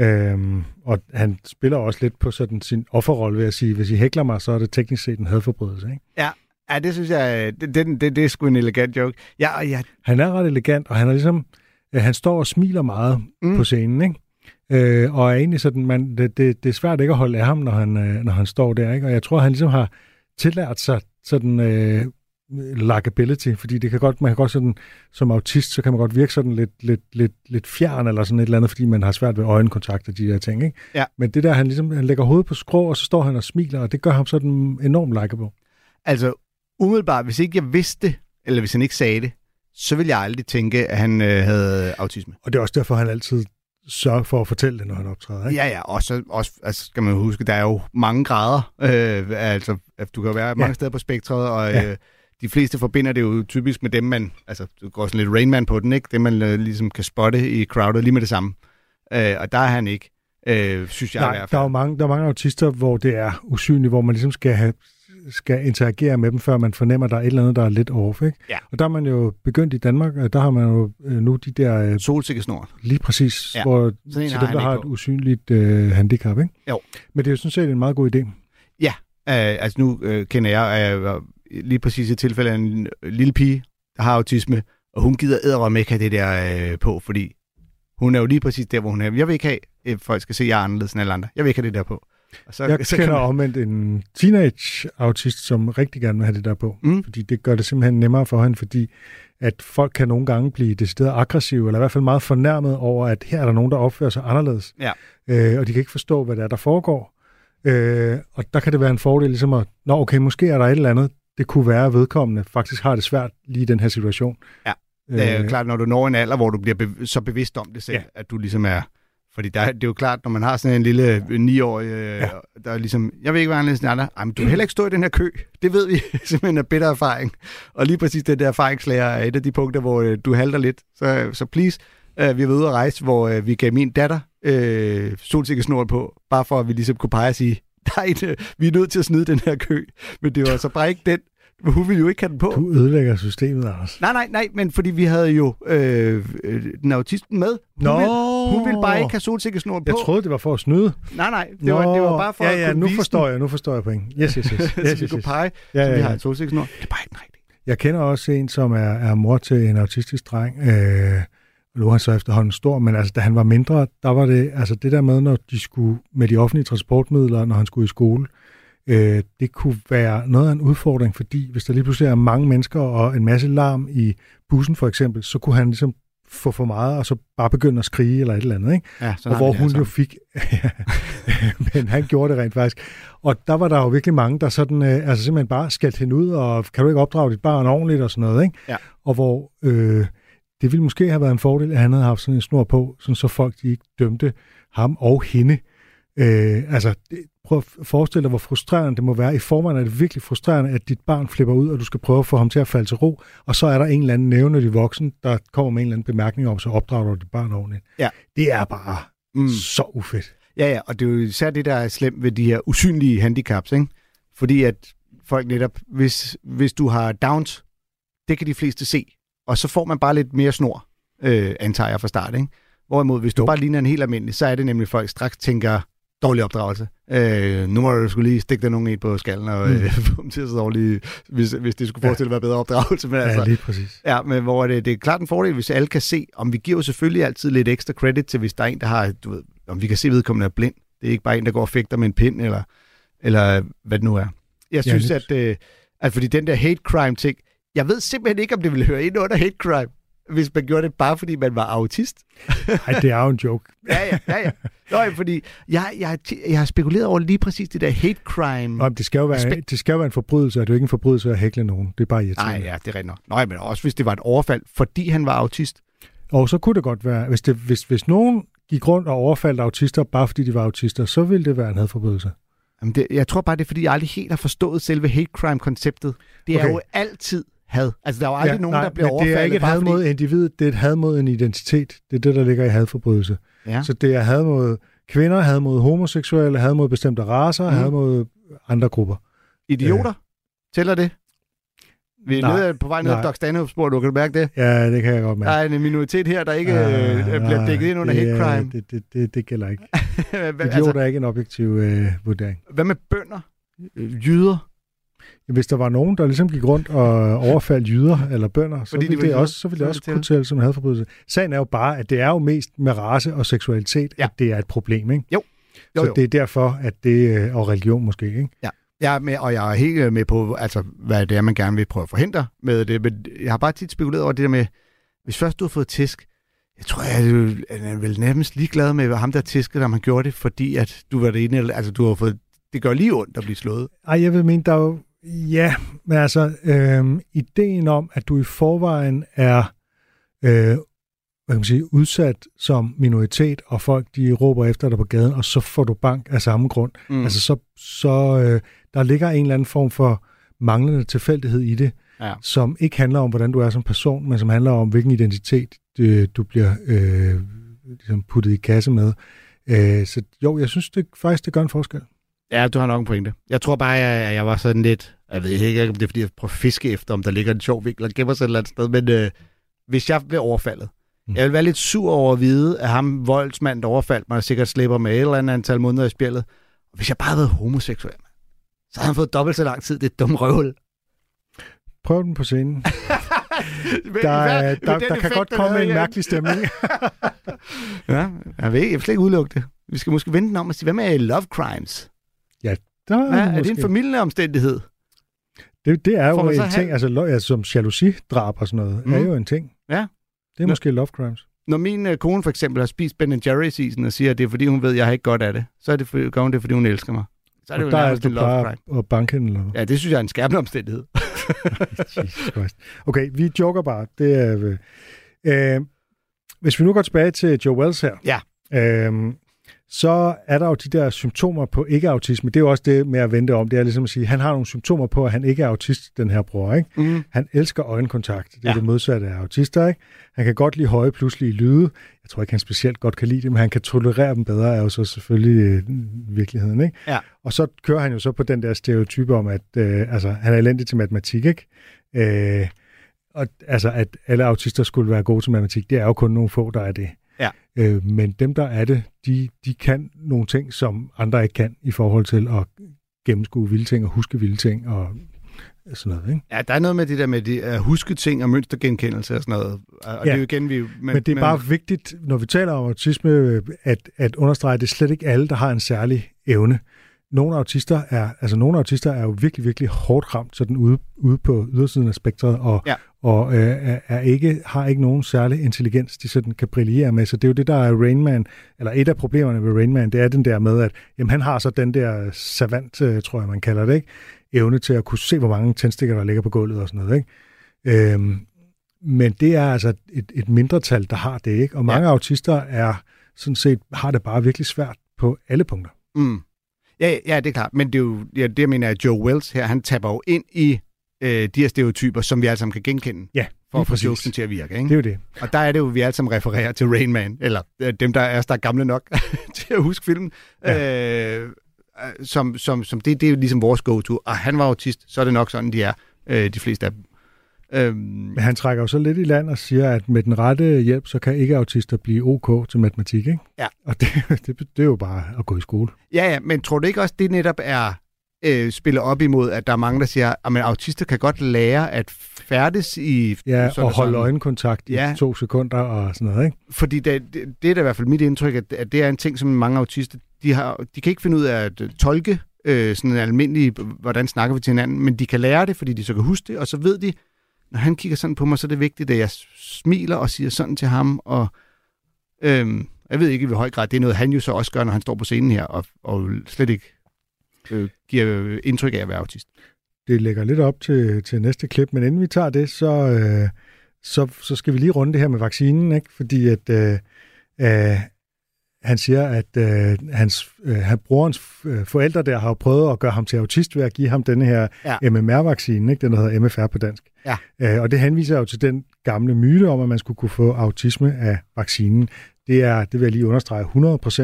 Øhm, og han spiller også lidt på sådan sin offerrolle ved at sige, hvis I hækler mig, så er det teknisk set en hadforbrydelse, ikke? Ja, det synes jeg, det, det, det, det er sgu en elegant joke. Ja, og ja, Han er ret elegant, og han er ligesom, øh, han står og smiler meget mm. på scenen, ikke? Øh, og er egentlig sådan, man, det, det, det er svært ikke at holde af ham, når han, øh, når han står der, ikke? Og jeg tror, han ligesom har tillært sig sådan, øh, likability, fordi det kan godt, man kan godt sådan, som autist, så kan man godt virke sådan lidt, lidt, lidt, lidt fjern eller sådan et eller andet, fordi man har svært ved øjenkontakt og de der ting, ikke? Ja. Men det der, han ligesom, han lægger hovedet på skrå, og så står han og smiler, og det gør ham sådan enormt likable. Altså, umiddelbart, hvis ikke jeg vidste det, eller hvis han ikke sagde det, så ville jeg aldrig tænke, at han øh, havde autisme. Og det er også derfor, han altid sørger for at fortælle det, når han optræder, ikke? Ja, ja, og så også, altså, skal man huske, der er jo mange grader. Øh, altså, du kan være mange Ja. steder på spektret, og Ja. øh, de fleste forbinder det jo typisk med dem, man, altså, du går sådan lidt Rainman på den, ikke? Det, man øh, ligesom kan spotte i crowdet lige med det samme. Øh, og der er han ikke, øh, synes jeg i Nej, hvert der er fald. jo mange, der er mange autister, hvor det er usynligt, hvor man ligesom skal have skal interagere med dem, før man fornemmer, at der er et eller andet, der er lidt off. Ikke? Ja. Og der er man jo begyndt i Danmark, og der har man jo øh, nu de der, øh, Solsikkesnor. lige præcis, Ja, hvor til har dem, der har et usynligt øh, handicap. Ikke? Jo. Men det er jo sådan set en meget god idé. Ja, øh, altså nu øh, kender jeg øh, lige præcis et tilfælde af en øh, lille pige, der har autisme, og hun gider æderrømme ikke have det der øh, på, fordi hun er jo lige præcis der, hvor hun er. Jeg vil ikke have, at folk skal se, at jeg er anderledes end alle andre. Jeg vil ikke have det der på. Og så, Jeg så kender man- omvendt en teenage-autist, som rigtig gerne vil have det der på. Mm. Fordi det gør det simpelthen nemmere for hende, fordi at folk kan nogle gange blive decideret aggressive, eller i hvert fald meget fornærmet over, at her er der nogen, der opfører sig anderledes. Ja. Øh, og de kan ikke forstå, hvad det er, der foregår. Øh, og der kan det være en fordel ligesom at, nå okay, måske er der et eller andet, det kunne være, at vedkommende faktisk har det svært lige i den her situation. Ja. Det er jo Øh, klart, når du når en alder, hvor du bliver bev- så bevidst om det selv, ja. at du ligesom er... Fordi der, det er jo klart, når man har sådan en lille øh, 9-årig, øh, ja. der er ligesom, jeg vil ikke være anderledes end andre, Ej, men du vil heller ikke stå i den her kø. Det ved vi *laughs* simpelthen er bitter erfaring. Og lige præcis den der erfaringslærer er et af de punkter, hvor øh, du halter lidt. Så, så please, øh, vi været ude at rejse, hvor øh, vi gav min datter øh, solsikkesnor på, bare for at vi ligesom kunne pege og sige, *laughs* er øh, vi er nødt til at snyde den her kø. Men det var så bare ikke den. Hun ville jo ikke have den på. du ødelægger systemet, Anders. Nej, nej, nej, men fordi vi havde jo øh, øh, den autisten med. Hun, Nå! ville, hun ville bare ikke have solsikkesnoren Jeg på. troede, det var for at snyde. Nej, nej, det var, det var bare for ja, at ja, kunne nu vise forstår jeg, nu forstår jeg point. Yes, yes, *laughs* yes. yes, den, så vi yes, kunne yes. pege, Ja, så ja, vi ja. har en solsikkesnor. Det er bare ikke den rigtige. Jeg kender også en, som er, er mor til en autistisk dreng. Øh, nu er han så efterhånden stor, men altså, da han var mindre, der var det, altså det der med, når de skulle med de offentlige transportmidler, når han skulle i skole, øh, det kunne være noget af en udfordring, fordi hvis der lige pludselig er mange mennesker og en masse larm i bussen for eksempel, så kunne han ligesom få for meget, og så bare begynde at skrige eller et eller andet, ikke? Ja, og hvor hun jo fik, *laughs* men han gjorde det rent faktisk. Og der var der jo virkelig mange, der sådan, øh, altså simpelthen bare skældte hende ud, og kan du ikke opdrage dit barn ordentligt og sådan noget, ikke? Ja. Og hvor øh, det ville måske have været en fordel, at han havde haft sådan en snor på, sådan så folk de ikke dømte ham og hende. Øh, altså, prøv at forestille dig, hvor frustrerende det må være. I forvejen er det virkelig frustrerende, at dit barn flipper ud, og du skal prøve at få ham til at falde til ro, og så er der en eller anden nævnlig voksen, der kommer med en eller anden bemærkning om, så opdrager du dit barn ordentligt. Ja. Det er bare Mm. så ufedt. Ja, ja, og det er jo især det, der er slemt ved de her usynlige handicaps, ikke? Fordi at folk netop, hvis, hvis du har Downs, det kan de fleste se, og så får man bare lidt mere snor, øh, antager jeg fra start, ikke? Hvorimod, hvis du Jo. bare ligner en helt almindelig, så er det nemlig, folk straks tænker, dårlig opdragelse. Øh, nu må du skulle lige stikke dig nogen en på skallen, og Mm. øh, *laughs* få dem til at se dårligt, hvis, hvis det skulle Ja. forestille at være bedre opdragelse. Men Ja, altså, lige præcis. Ja, men hvor det, det er klart en fordel, hvis alle kan se, om vi giver jo selvfølgelig altid lidt ekstra credit til, hvis der er en, der har, du ved, om vi kan se, at vedkommende er blind. Det er ikke bare en, der går og fægter med en pind, eller, eller hvad det nu er. Jeg synes, lige at, øh, at fordi den der hate crime ting, jeg ved simpelthen ikke, om det ville høre ind under hate crime, hvis man gjorde det bare, fordi man var autist. *laughs* Ej, det er jo en joke. Ja, ja, ja. ja. Nå, ja, fordi jeg, jeg, jeg har spekuleret over lige præcis det der hate crime. Og det skal, jo være, det skal jo være en forbrydelse, og det er jo ikke en forbrydelse at hækle nogen. Det er bare Nej, irriterende. ja, det er rigtigt nok. Nå, men også hvis det var et overfald, fordi han var autist. Og så kunne det godt være, hvis, det, hvis, hvis nogen gik rundt og overfaldt autister, bare fordi de var autister, så ville det være en hadforbrydelse. Jamen det, jeg tror bare, det er, fordi jeg aldrig helt har forstået selve hate crime-konceptet. Det okay. er jo altid had. Altså, der er jo aldrig nogen, nej, der bliver overfaldet. det er ikke et had fordi... mod individet, det er et had mod en identitet. Det er det, der ligger i hadforbrydelse. Ja. Så det er had mod kvinder, had mod homoseksuelle, had mod bestemte racer, Mhm. mm. had mod andre grupper. Idioter? Tæller det? Vi er Nej, nede, på vej ned ad. Doc Stanhope-spor, du kan mærke det? Ja, det kan jeg godt Der mærke. er en minoritet her, der ikke Ah, øh, bliver dækket ind under hate crime. Det, det, det, det gælder ikke. *laughs* Idioter altså, er ikke en objektiv øh, vurdering. hvad med bønder? Øh, Jyder? Hvis der var nogen, der ligesom gik rundt og overfaldt jyder eller bønder, så Fordi ville det jyder, også, så ville så det også kunne det tælle som en hadforbrydelse. Sagen er jo bare, at det er jo mest med race og seksualitet, Ja. at det er et problem, ikke? Jo, så jo. det er derfor, at det, øh, og religion måske, ikke? Ja. Jeg er med, og jeg er helt øh, med på, altså, hvad det er, man gerne vil prøve at forhindre med det. Men jeg har bare tit spekuleret over det der med, hvis først du har fået tisk, jeg tror, jeg er vel nærmest ligeglad med ham, der tiskede, om han gjorde det, fordi at du var det ene, altså du har fået, det gør lige ondt at blive slået. Ej, jeg vil mene, der er jo, ja, men altså, øh, ideen om, at du i forvejen er øh, hvad kan man sige, udsat som minoritet, og folk de råber efter dig på gaden, og så får du bank af samme grund. Mm. Altså så, så øh, der ligger en eller anden form for manglende tilfældighed i det, ja. som ikke handler om, hvordan du er som person, men som handler om, hvilken identitet du, du bliver øh, ligesom puttet i kasse med. Øh, så jo, jeg synes det, faktisk, det gør en forskel. Ja, du har nok en pointe. Jeg tror bare, at jeg var sådan lidt... Jeg ved ikke, om det er, fordi jeg prøver at fiske efter, om der ligger en sjov vinkel og gemmer sig et eller andet sted, men øh, hvis jeg blev overfaldet, Mm. Jeg vil være lidt sur over at vide, at ham voldsmand, der overfaldt mig, sikkert slipper med et eller andet antal måneder i spillet. Og hvis jeg bare havde været homoseksuel, så havde han fået dobbelt så lang tid. Det er dumt røvl. Prøv den på scenen. *laughs* der, der, der, der kan godt komme en mærkelig stemning. *laughs* ja, jeg ved jeg vil slet ikke udelukke det. Vi skal måske vente den om og sige, hvad med love crimes? Ja, der er, ja, er det en familieomstændighed? Det, det er jo en ting, have... altså, altså som jalousidrab og sådan noget, mm. er jo en ting. Ja, det er måske love crimes. Når min øh, kone for eksempel har spist Ben Jerry's isen og siger, at det er fordi, hun ved, at jeg har ikke godt af det, så er det, for, gør hun det, fordi hun elsker mig. Så er det og jo der er du love crime. at banke hende, eller Ja, det synes jeg er en skærpende omstændighed. *laughs* Jesus Christ. Okay, vi joker bare. Det er, øh, øh, hvis vi nu går tilbage til Joe Wells her. Ja. Øh, så er der jo de der symptomer på ikke-autisme. Det er jo også det med at vente om. Det er ligesom at sige, at han har nogle symptomer på, at han ikke er autist, den her bror. Ikke? Mm. Han elsker øjenkontakt. Det er ja. det modsatte af autister. Ikke? Han kan godt lide høje pludselige lyde. Jeg tror ikke, han specielt godt kan lide det, men han kan tolerere dem bedre, er jo så selvfølgelig øh, virkeligheden. Ikke? Ja. Og så kører han jo så på den der stereotype om, at øh, altså, han er elendig til matematik. Ikke? Øh, og altså, at alle autister skulle være gode til matematik, det er jo kun nogle få, der er det. Ja. Øh, men dem, der er det, de, de kan nogle ting, som andre ikke kan i forhold til at gennemskue vilde ting og huske vilde ting og sådan noget. Ikke? Ja, der er noget med det der med de, at huske ting og mønstergenkendelse og sådan noget. Og ja. det er jo igen, vi... Men, men det er men... bare vigtigt, når vi taler om autisme, at, at understrege, at det er slet ikke alle, der har en særlig evne nogle autister er, altså nogle autister er jo virkelig, virkelig hårdt ramt sådan ude, ude på ydersiden af spektret, og, ja. og øh, er ikke, har ikke nogen særlig intelligens, de sådan kan brillere med. Så det er jo det, der er Rainman, eller et af problemerne ved Rainman, det er den der med, at jamen, han har så den der savant, øh, tror jeg, man kalder det, ikke? evne til at kunne se, hvor mange tændstikker, der ligger på gulvet og sådan noget. Ikke? Øhm, men det er altså et, et mindretal, der har det, ikke? Og mange ja. autister er sådan set, har det bare virkelig svært på alle punkter. Mm. Ja, ja, det er klart. Men det er jo ja, det, jeg mener, at Joe Wells her, han taber jo ind i øh, de her stereotyper, som vi alle sammen kan genkende. Ja, for at få jokesen til at virke. Ikke? Det er jo det. Og der er det jo, vi alle sammen refererer til Rain Man, eller øh, dem, der er, der er gamle nok *laughs* til at huske filmen. Ja. Øh, som, som, som det, det er jo ligesom vores go-to. Og han var autist, så er det nok sådan, de er, øh, de fleste af dem. Øhm, Men han trækker jo så lidt i land og siger, at med den rette hjælp, så kan ikke-autister blive OK til matematik, ikke? Ja. Og det, *laughs* det, det er jo bare at gå i skole. Ja, ja, men tror du ikke også, det netop er øh, spiller op imod, at der er mange, der siger, at autister kan godt lære at færdes i... Ja, sådan og holde sådan. øjenkontakt i ja. to sekunder og sådan noget, ikke? Fordi det, det, det er da i hvert fald mit indtryk, at, at det er en ting, som mange autister, de, har, de kan ikke finde ud af at tolke øh, sådan en almindelig, hvordan snakker vi til hinanden, men de kan lære det, fordi de så kan huske det, og så ved de, når han kigger sådan på mig, så er det vigtigt, at jeg smiler og siger sådan til ham, og øhm, jeg ved ikke i hvor høj grad, det er noget, han jo så også gør, når han står på scenen her, og, og slet ikke øh, giver øh, indtryk af at være autist. Det lægger lidt op til, til næste klip, men inden vi tager det, så, øh, så, så skal vi lige runde det her med vaccinen, ikke? fordi at øh, øh, han siger, at øh, hans, øh, han, brorens øh, forældre der har prøvet at gøre ham til autist ved at give ham denne her ja. MMR-vaccine, ikke? den der hedder MFR på dansk. Ja. Øh, og det henviser jo til den gamle myte om, at man skulle kunne få autisme af vaccinen. Det er, det vil jeg lige understrege,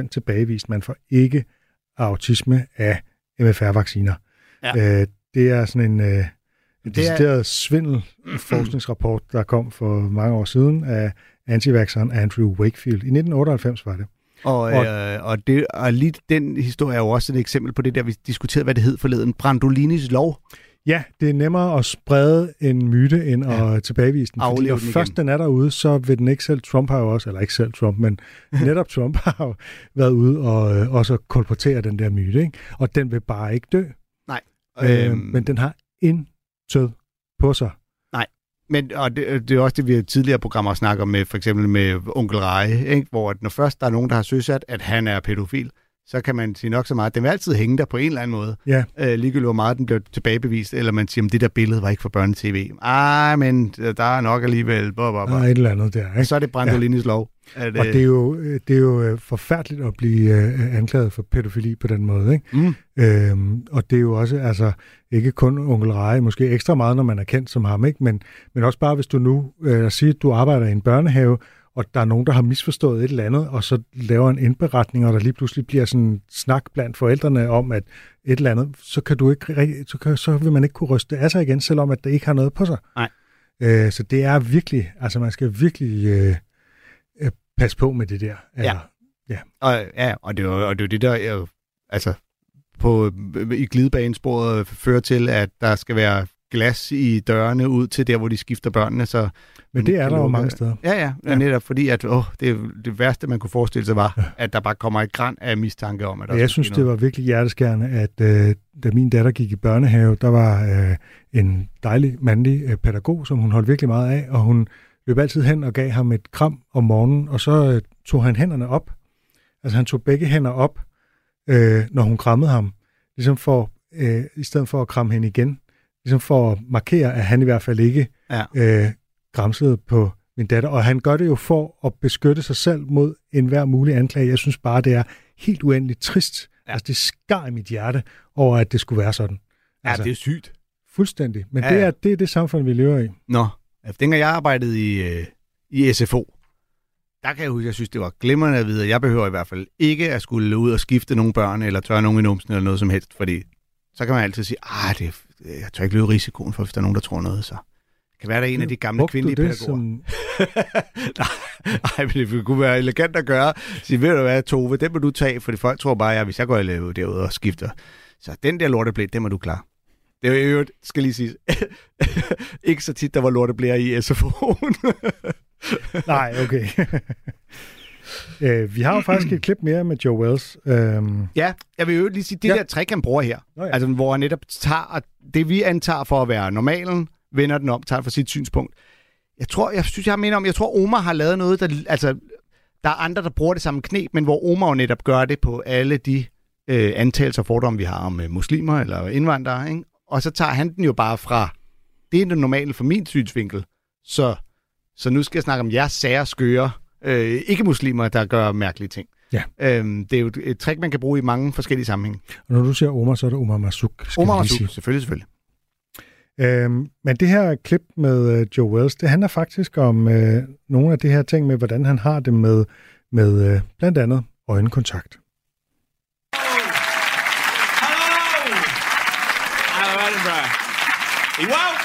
100% tilbagevist. Man får ikke autisme af MFR-vacciner. Ja. Øh, det er sådan en, øh, en decideret er... svindel-forskningsrapport, der kom for mange år siden af antivaxeren Andrew Wakefield. I 1998 var det. Og, og, øh, og, det, og lige den historie er jo også et eksempel på det der, vi diskuterede, hvad det hed forleden. Brandolinis lov. Ja, det er nemmere at sprede en myte, end ja. at tilbagevise den. Fordi når den først den er derude, så vil den ikke selv, Trump har jo også, eller ikke selv Trump, men *laughs* netop Trump har jo været ude og øh, også kolportere den der myte, ikke? og den vil bare ikke dø. Nej, Øh, Øhm. men den har intet på sig. Men og det, det er også det, vi har tidligere programmer snakker med, for eksempel med onkel Reje, ikke? hvor at når først der er nogen, der har søsat, at han er pædofil, så kan man sige nok så meget. Den vil altid hænge der på en eller anden måde. Ja. Øh, ligegyldigt hvor meget den bliver tilbagebevist, eller man siger, at det der billede var ikke for børnetv. Ah, men der er nok alligevel. Blah, blah, Der er blah. et eller andet der. Og Ikke? så er det Brandolinis ja. lov. At, Og øh, det er jo, øh, det er jo øh, forfærdeligt at blive øh, anklaget for pædofili på den måde. Ikke? Mm. Øhm, og det er jo også, altså, ikke kun onkel Reje, måske ekstra meget, når man er kendt som ham, ikke? Men, men også bare, hvis du nu øh, siger, at du arbejder i en børnehave, og der er nogen, der har misforstået et eller andet, og så laver en indberetning, og der lige pludselig bliver sådan en snak blandt forældrene om, at et eller andet, så kan du ikke, så, kan, så vil man ikke kunne ryste af sig igen, selvom at det ikke har noget på sig. Nej. Øh, så det er virkelig, altså man skal virkelig øh, øh, passe på med det der. Altså, Og, ja, og det er jo, og det, er det, der er, altså, på, i glidebanesporet fører til, at der skal være glas i dørene ud til der, hvor de skifter børnene. Så Men det er der jo mange steder. Ja, ja, ja. netop fordi, at åh, det, det værste, man kunne forestille sig, var, ja. at der bare kommer et græn af mistanke om, at der jeg synes, det var virkelig hjerteskærende, at øh, da min datter gik i børnehave, der var øh, en dejlig mandlig øh, pædagog, som hun holdt virkelig meget af, og hun løb altid hen og gav ham et kram om morgenen, og så øh, tog han hænderne op. Altså han tog begge hænder op, øh, når hun krammede ham, ligesom for, øh, i stedet for at kramme hende igen, ligesom for at markere, at han i hvert fald ikke Ja. øh, græmsede på min datter. Og han gør det jo for at beskytte sig selv mod enhver mulig anklage. Jeg synes bare, det er helt uendeligt trist. Ja. Altså, det skar i mit hjerte over, at det skulle være sådan. Ja, Altså, det er sygt. Fuldstændig. Men Ja, ja, det, ja. er, det er det samfund, vi lever i. Nå, altså, dengang jeg arbejdede i, øh, i SFO, der kan jeg huske, jeg synes, det var glimrende at vide, at jeg behøver i hvert fald ikke at skulle ud og skifte nogle børn, eller tørre nogen i numsen, eller noget som helst, fordi så kan man altid sige, ah, det, er- jeg tør ikke løbe risikoen for, hvis der er nogen, der tror noget, så kan være, der er en af de gamle Brugte kvindelige det pædagoger. som... *laughs* Nej, men det kunne være elegant at gøre. Sige, ved du hvad, Tove, den må du tage, fordi folk tror bare, at hvis jeg går derude derude og skifter, så den der lorteblæ, den må du klare. Det er jo i øvrigt, skal lige sige, *laughs* ikke så tit, der var lorteblæer i SFO'en. Nej, okay. *laughs* øh, vi har jo faktisk et klip mere med Joe Wells. Øhm, Ja, jeg vil jo lige sige, det Ja. der trick, han bruger her, Nå ja. altså hvor han netop tager det, vi antager for at være normalen, vender den om, tager for sit synspunkt. Jeg tror, jeg synes, jeg mener om, jeg tror, Omar har lavet noget, der, altså, der er andre, der bruger det samme knep, men hvor Omar jo netop gør det på alle de øh, antagelser og fordomme, vi har om øh, muslimer eller indvandrere, ikke? Og så tager han den jo bare fra, det er det normale for min synsvinkel, så, så nu skal jeg snakke om jeres sære skøre, øh, ikke-muslimer, der gør mærkelige ting. Ja. Øhm, det er jo et, et trick, man kan bruge i mange forskellige sammenhænge. og når du siger Omar, så er det Omar Masuk. Omar sige. selvfølgelig, selvfølgelig. Øhm, men det her klip med øh, Joe Wells, det handler faktisk om øh, nogle af de her ting med, hvordan han har det med, med øh, blandt andet øjenkontakt. Hello, Edinburgh. Are you well?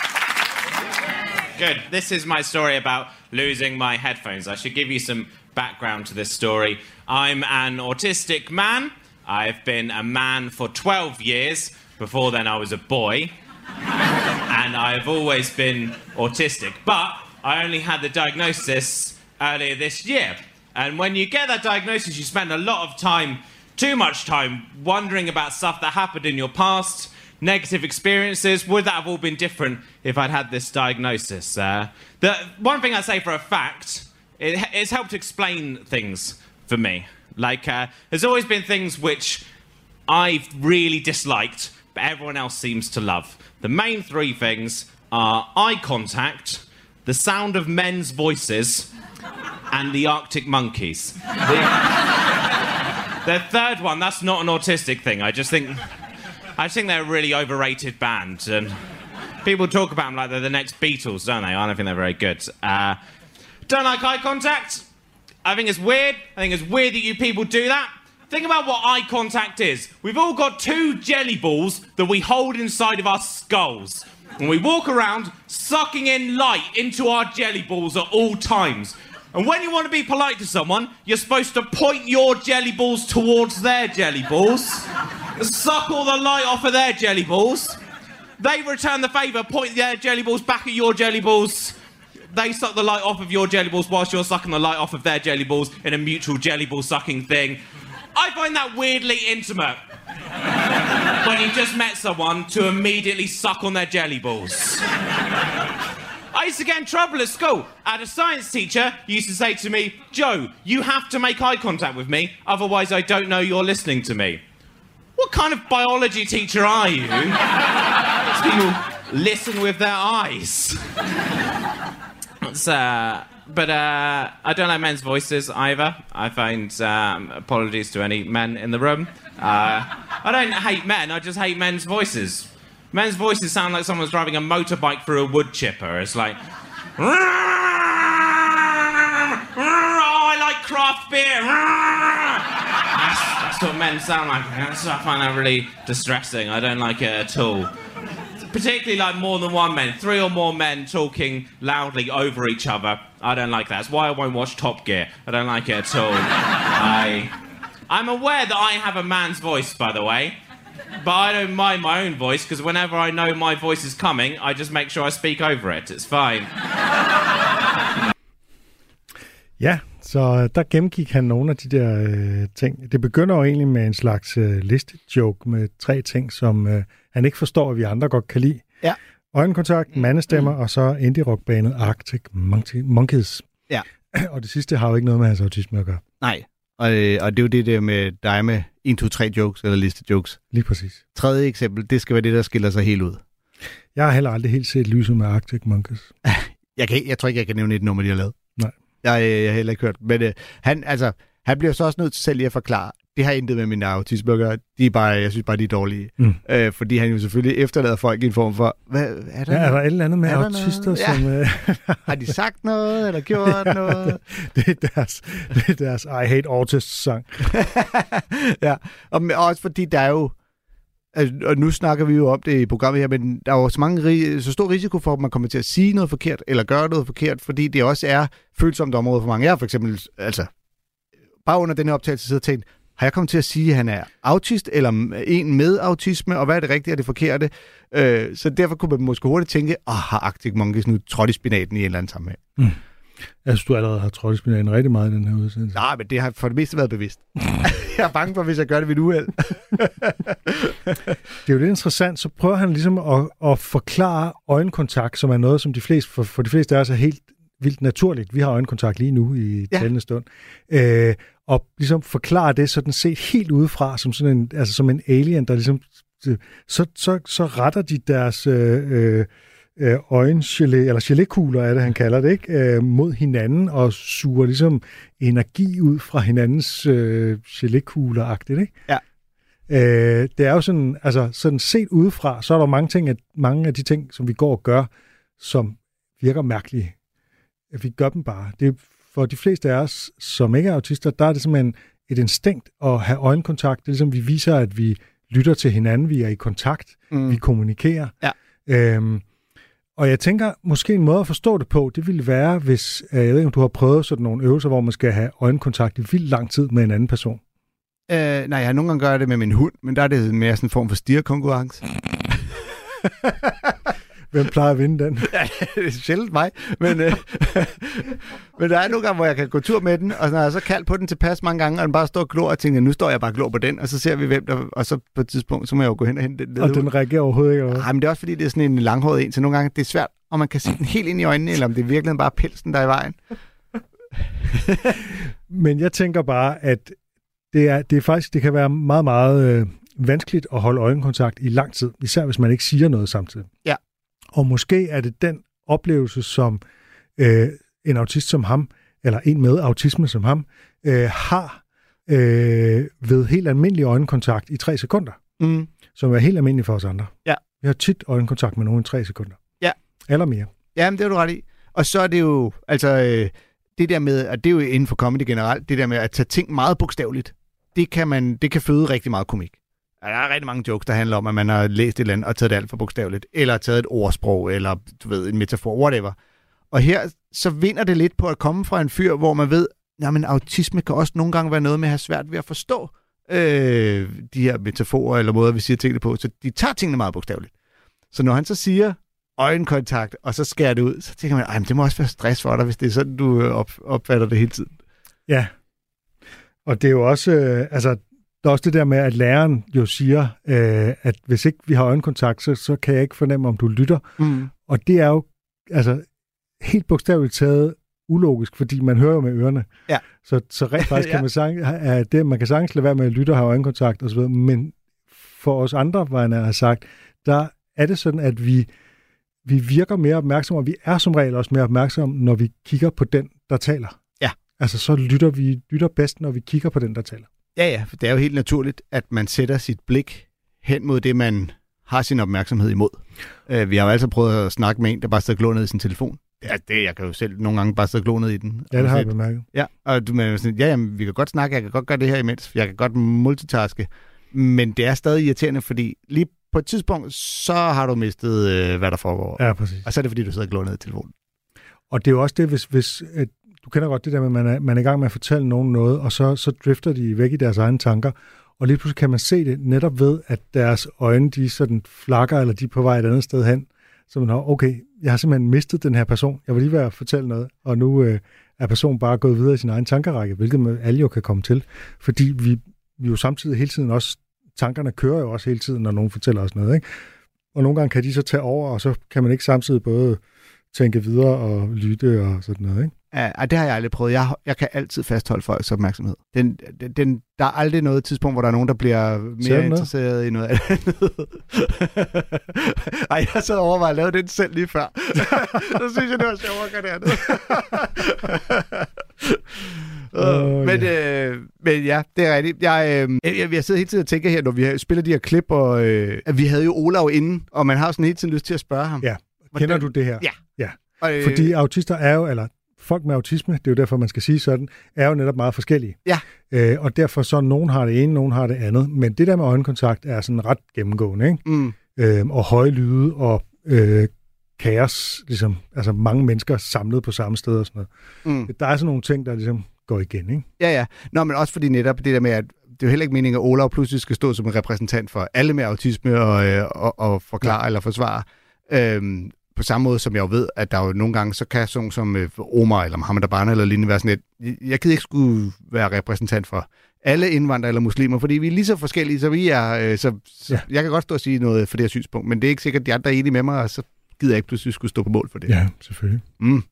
Good. This is my story about losing my headphones. I should give you some background to this story. I'm an autistic man. I've been a man for 12 years. Before then, I was a boy. *laughs* and I've always been autistic. But I only had the diagnosis earlier this year. And when you get that diagnosis, you spend a lot of time, too much time, wondering about stuff that happened in your past, negative experiences. Would that have all been different if I'd had this diagnosis? Uh, the one thing I say for a fact, it, it's helped explain things for me. Like, uh, there's always been things which I've really disliked, but everyone else seems to love. The main three things are eye contact, the sound of men's voices, and the Arctic monkeys. The, *laughs* the third one, that's not an autistic thing. I just think, I think they're a really overrated band, and people talk about them like they're the next Beatles, don't they? I don't think they're very good. Uh, don't like eye contact. I think it's weird. I think it's weird that you people do that. Think about what eye contact is. We've all got two jelly balls that we hold inside of our skulls. And we walk around sucking in light into our jelly balls at all times. And when you want to be polite to someone, you're supposed to point your jelly balls towards their jelly balls, suck all the light off of their jelly balls. They return the favour, point their jelly balls back at your jelly balls. They suck the light off of your jelly balls whilst you're sucking the light off of their jelly balls in a mutual jelly ball sucking thing. I find that weirdly intimate. when you've just met someone to immediately suck on their jelly balls. I used to get in trouble at school. I had a science teacher used to say to me, Joe, you have to make eye contact with me, otherwise I don't know you're listening to me. What kind of biology teacher are you? People listen with their eyes. Uh, but uh, I don't like men's voices either. I find um, apologies to any men in the room. Uh, I don't hate men. I just hate men's voices. Men's voices sound like someone's driving a motorbike through a wood chipper. It's like, oh, I like craft beer. That's, that's what men sound like. That's, what I find that really distressing. I don't like it at all particularly like more than one man, three or more men talking loudly over each other. I don't like that. That's why I won't watch Top Gear. I don't like it at all. I, I'm aware that I have a man's voice, by the way, but I don't mind my own voice because whenever I know my voice is coming, I just make sure I speak over it. It's fine. Ja, så der gennemgik han nogle af de der øh, ting. Det begynder jo egentlig med en slags øh, listejoke med tre ting, som øh, han ikke forstår, at vi andre godt kan lide. Ja. Øjenkontakt, mandestemmer, mm. og så indie-rockbandet Arctic Monkeys. Ja. *clears throat* og det sidste har jo ikke noget med hans autisme at gøre. Nej, og, øh, og det er jo det der med dig med 1, 2, 3 jokes, eller liste jokes. Lige præcis. Tredje eksempel, det skal være det, der skiller sig helt ud. Jeg har heller aldrig helt set lyset med Arctic Monkeys. *laughs* Jeg, kan, jeg tror ikke, jeg kan nævne et nummer, de har lavet. Nej. Jeg, jeg, jeg har heller ikke hørt. Men øh, han, altså, han bliver så også nødt til selv lige at forklare, det har intet med min autisme at gøre. De er bare, jeg synes bare, de er dårlige. Mm. Øh, fordi han jo selvfølgelig efterlader folk i en form for, hvad, er der, Ja, er der et eller andet med Er autister, noget? Ja. som... Øh, *laughs* har de sagt noget, eller gjort noget? *laughs* det, er deres, det er deres I Hate Autists-sang. *laughs* ja, og men også fordi der er jo, altså, og nu snakker vi jo om det i programmet her, men der er jo så, mange, så stor risiko for, at man kommer til at sige noget forkert, eller gøre noget forkert, fordi det også er følsomt område for mange. Jeg har for eksempel, altså, bare under den her optagelse siddet og tænkt, har jeg kommet til at sige, at han er autist, eller en med autisme, og hvad er det rigtige og det forkerte? Øh, så derfor kunne man måske hurtigt tænke, åh, har Arctic Monkeys nu trådt i spinaten i en eller anden sammenhæng? Jeg synes, du allerede har trådt i spinaten rigtig meget i den her udsendelse. Nej, men det har for det meste været bevidst. *laughs* jeg er bange for, hvis jeg gør det ved et uheld. *laughs* Det er jo lidt interessant, så prøver han ligesom at, at forklare øjenkontakt, som er noget, som de fleste, for, for de fleste af os er helt vildt naturligt. Vi har øjenkontakt lige nu i Ja. talende stund. Øh, og ligesom forklare det sådan set helt udefra, som sådan en, altså som en alien, der ligesom, så, så, så retter de deres øh, øh, øh, øjengelé, eller gelékugler er det, han kalder det, ikke? Øh, mod hinanden og suger ligesom energi ud fra hinandens øh, gelékugler-agtigt, ikke? Ja. Øh, det er jo sådan, altså sådan set udefra, så er der mange ting, at mange af de ting, som vi går og gør, som virker mærkelige. At vi gør dem bare. Det for de fleste af os, som ikke er autister, der er det simpelthen et instinkt at have øjenkontakt. Det er ligesom, vi viser, at vi lytter til hinanden, vi er i kontakt, mm. vi kommunikerer. Ja. Øhm, og jeg tænker, måske en måde at forstå det på, det ville være, hvis, øh, jeg ved ikke, om du har prøvet sådan nogle øvelser, hvor man skal have øjenkontakt i vildt lang tid med en anden person. Øh, nej, jeg har nogle gange gør det med min hund, men der er det mere sådan en form for stirrekonkurrence. *laughs* Hvem plejer at vinde den? *laughs* Ja, det er sjældent mig, men, øh, *laughs* men der er nogle gange, hvor jeg kan gå tur med den, og når jeg så kaldt på den tilpas mange gange, og den bare står og glor, og tænker, nu står jeg bare og glor på den, og så ser vi hvem der, og så på et tidspunkt, så må jeg jo gå hen og hente den. Og den reagerer overhovedet ikke. Nej, men det er også fordi, det er sådan en langhåret en, så nogle gange det er svært, om man kan se den helt ind i øjnene, eller om det er virkelig bare pelsen, der er i vejen. *laughs* Men jeg tænker bare, at det, er, det er faktisk, det kan være meget, meget øh, vanskeligt at holde øjenkontakt i lang tid, især hvis man ikke siger noget samtidig. Ja. Og måske er det den oplevelse, som øh, en autist som ham, eller en med autisme som ham, øh, har øh, ved helt almindelig øjenkontakt i tre sekunder, Mm. som er helt almindeligt for os andre. Ja. Vi har tit øjenkontakt med nogen i tre sekunder. Ja. Eller mere. Jamen, det er du ret i. Og så er det jo, altså, øh, det der med, og det er jo inden for comedy generelt, det der med at tage ting meget bogstaveligt, det kan, man, det kan føde rigtig meget komik. Ja, Der er rigtig mange jokes, der handler om, at man har læst et eller andet og taget det alt for bogstaveligt, eller taget et ordsprog, eller du ved, en metafor, whatever. Og her, så vinder det lidt på at komme fra en fyr, hvor man ved, at autisme kan også nogle gange være noget med at have svært ved at forstå øh, de her metaforer, eller måder, vi siger tingene på. Så de tager tingene meget bogstaveligt. Så når han så siger øjenkontakt, og så skærer det ud, så tænker man, at men det må også være stress for dig, hvis det er sådan, du øh, op, opfatter det hele tiden. Ja. Og det er jo også, øh, altså, der er også det der med, at læreren jo siger, øh, at hvis ikke vi har øjenkontakt, så, så kan jeg ikke fornemme, om du lytter. Mm. Og det er jo altså helt bogstaveligt taget ulogisk, fordi man hører jo med ørerne. Ja. Så, så rent faktisk *laughs* Ja. kan man, sang, er det, man kan sagtens lade være med at lytte og have øjenkontakt osv., men for os andre, hvad han har sagt, der er det sådan, at vi, vi virker mere opmærksomme, og vi er som regel også mere opmærksomme, når vi kigger på den, der taler. Ja. Altså, så lytter vi lytter bedst, når vi kigger på den, der taler. Ja, ja, for det er jo helt naturligt, at man sætter sit blik hen mod det, man har sin opmærksomhed imod. Uh, vi har jo altså prøvet at snakke med en, der bare sidder ned i sin telefon. Det er det, jeg kan jo selv nogle gange bare sidde ned i den. Ja, det har jeg bemærket. Ja, og du mener sådan, ja, jamen, vi kan godt snakke, jeg kan godt gøre det her imens, jeg kan godt multitaske, men det er stadig irriterende, fordi lige på et tidspunkt, så har du mistet, øh, hvad der foregår. Ja, præcis. Og så er det, fordi du sidder ned i telefonen. Og det er jo også det, hvis, hvis at, du kender godt det der med, at man er, man er i gang med at fortælle nogen noget, og så, så drifter de væk i deres egne tanker, og lige pludselig kan man se det netop ved, at deres øjne, de sådan flakker, eller de er på vej et andet sted hen. Så man har, okay, jeg har simpelthen mistet den her person. Jeg var lige ved at fortælle noget, og nu øh, er personen bare gået videre i sin egen tankerække, hvilket man alle jo kan komme til. Fordi vi, vi jo samtidig hele tiden også, tankerne kører jo også hele tiden, når nogen fortæller os noget, ikke? Og nogle gange kan de så tage over, og så kan man ikke samtidig både tænke videre og lytte og sådan noget, ikke? Ej, det har jeg aldrig prøvet. Jeg, jeg kan altid fastholde folks opmærksomhed. Den, den, den, der er aldrig noget tidspunkt, hvor der er nogen, der bliver mere interesseret i noget andet. *laughs* Ej, jeg sad og overvejede at lave den selv lige før. *laughs* så synes jeg, det var sjovere at gøre det andet. *laughs* Uh, men, øh, men ja, det er rigtigt. Jeg, øh, jeg, jeg sidder hele tiden og tænker her, når vi spiller de her klip, og øh, at vi havde jo Olav inden, og man har sådan hele tiden lyst til at spørge ham. Ja. Kender du det her? Ja. ja. Og, øh, Fordi autister er jo, eller folk med autisme, det er jo derfor, man skal sige sådan, er jo netop meget forskellige. Ja. Øh, og derfor så, nogen har det ene, nogen har det andet. Men det der med øjenkontakt er sådan ret gennemgående, ikke? Mm. Øh, og høje lyde og øh, kaos, ligesom, altså mange mennesker samlet på samme sted og sådan noget. Mm. Der er sådan nogle ting, der ligesom går igen, ikke? Ja, ja. Nå, men også fordi netop det der med, at det er jo heller ikke meningen, at Olav pludselig skal stå som en repræsentant for alle med autisme og, øh, og, og forklare ja. eller forsvare. Øhm, på samme måde som jeg jo ved, at der jo nogle gange, så kan sådan som øh, Omar eller Mohammed Abana eller lignende være sådan et, jeg kan ikke skulle være repræsentant for alle indvandrere eller muslimer, fordi vi er lige så forskellige, så vi er, øh, så, så Ja. jeg kan godt stå og sige noget for det her synspunkt, men det er ikke sikkert, at de andre er enige med mig, og så gider jeg ikke pludselig skulle stå på mål for det. Ja, selvfølgelig. Mm.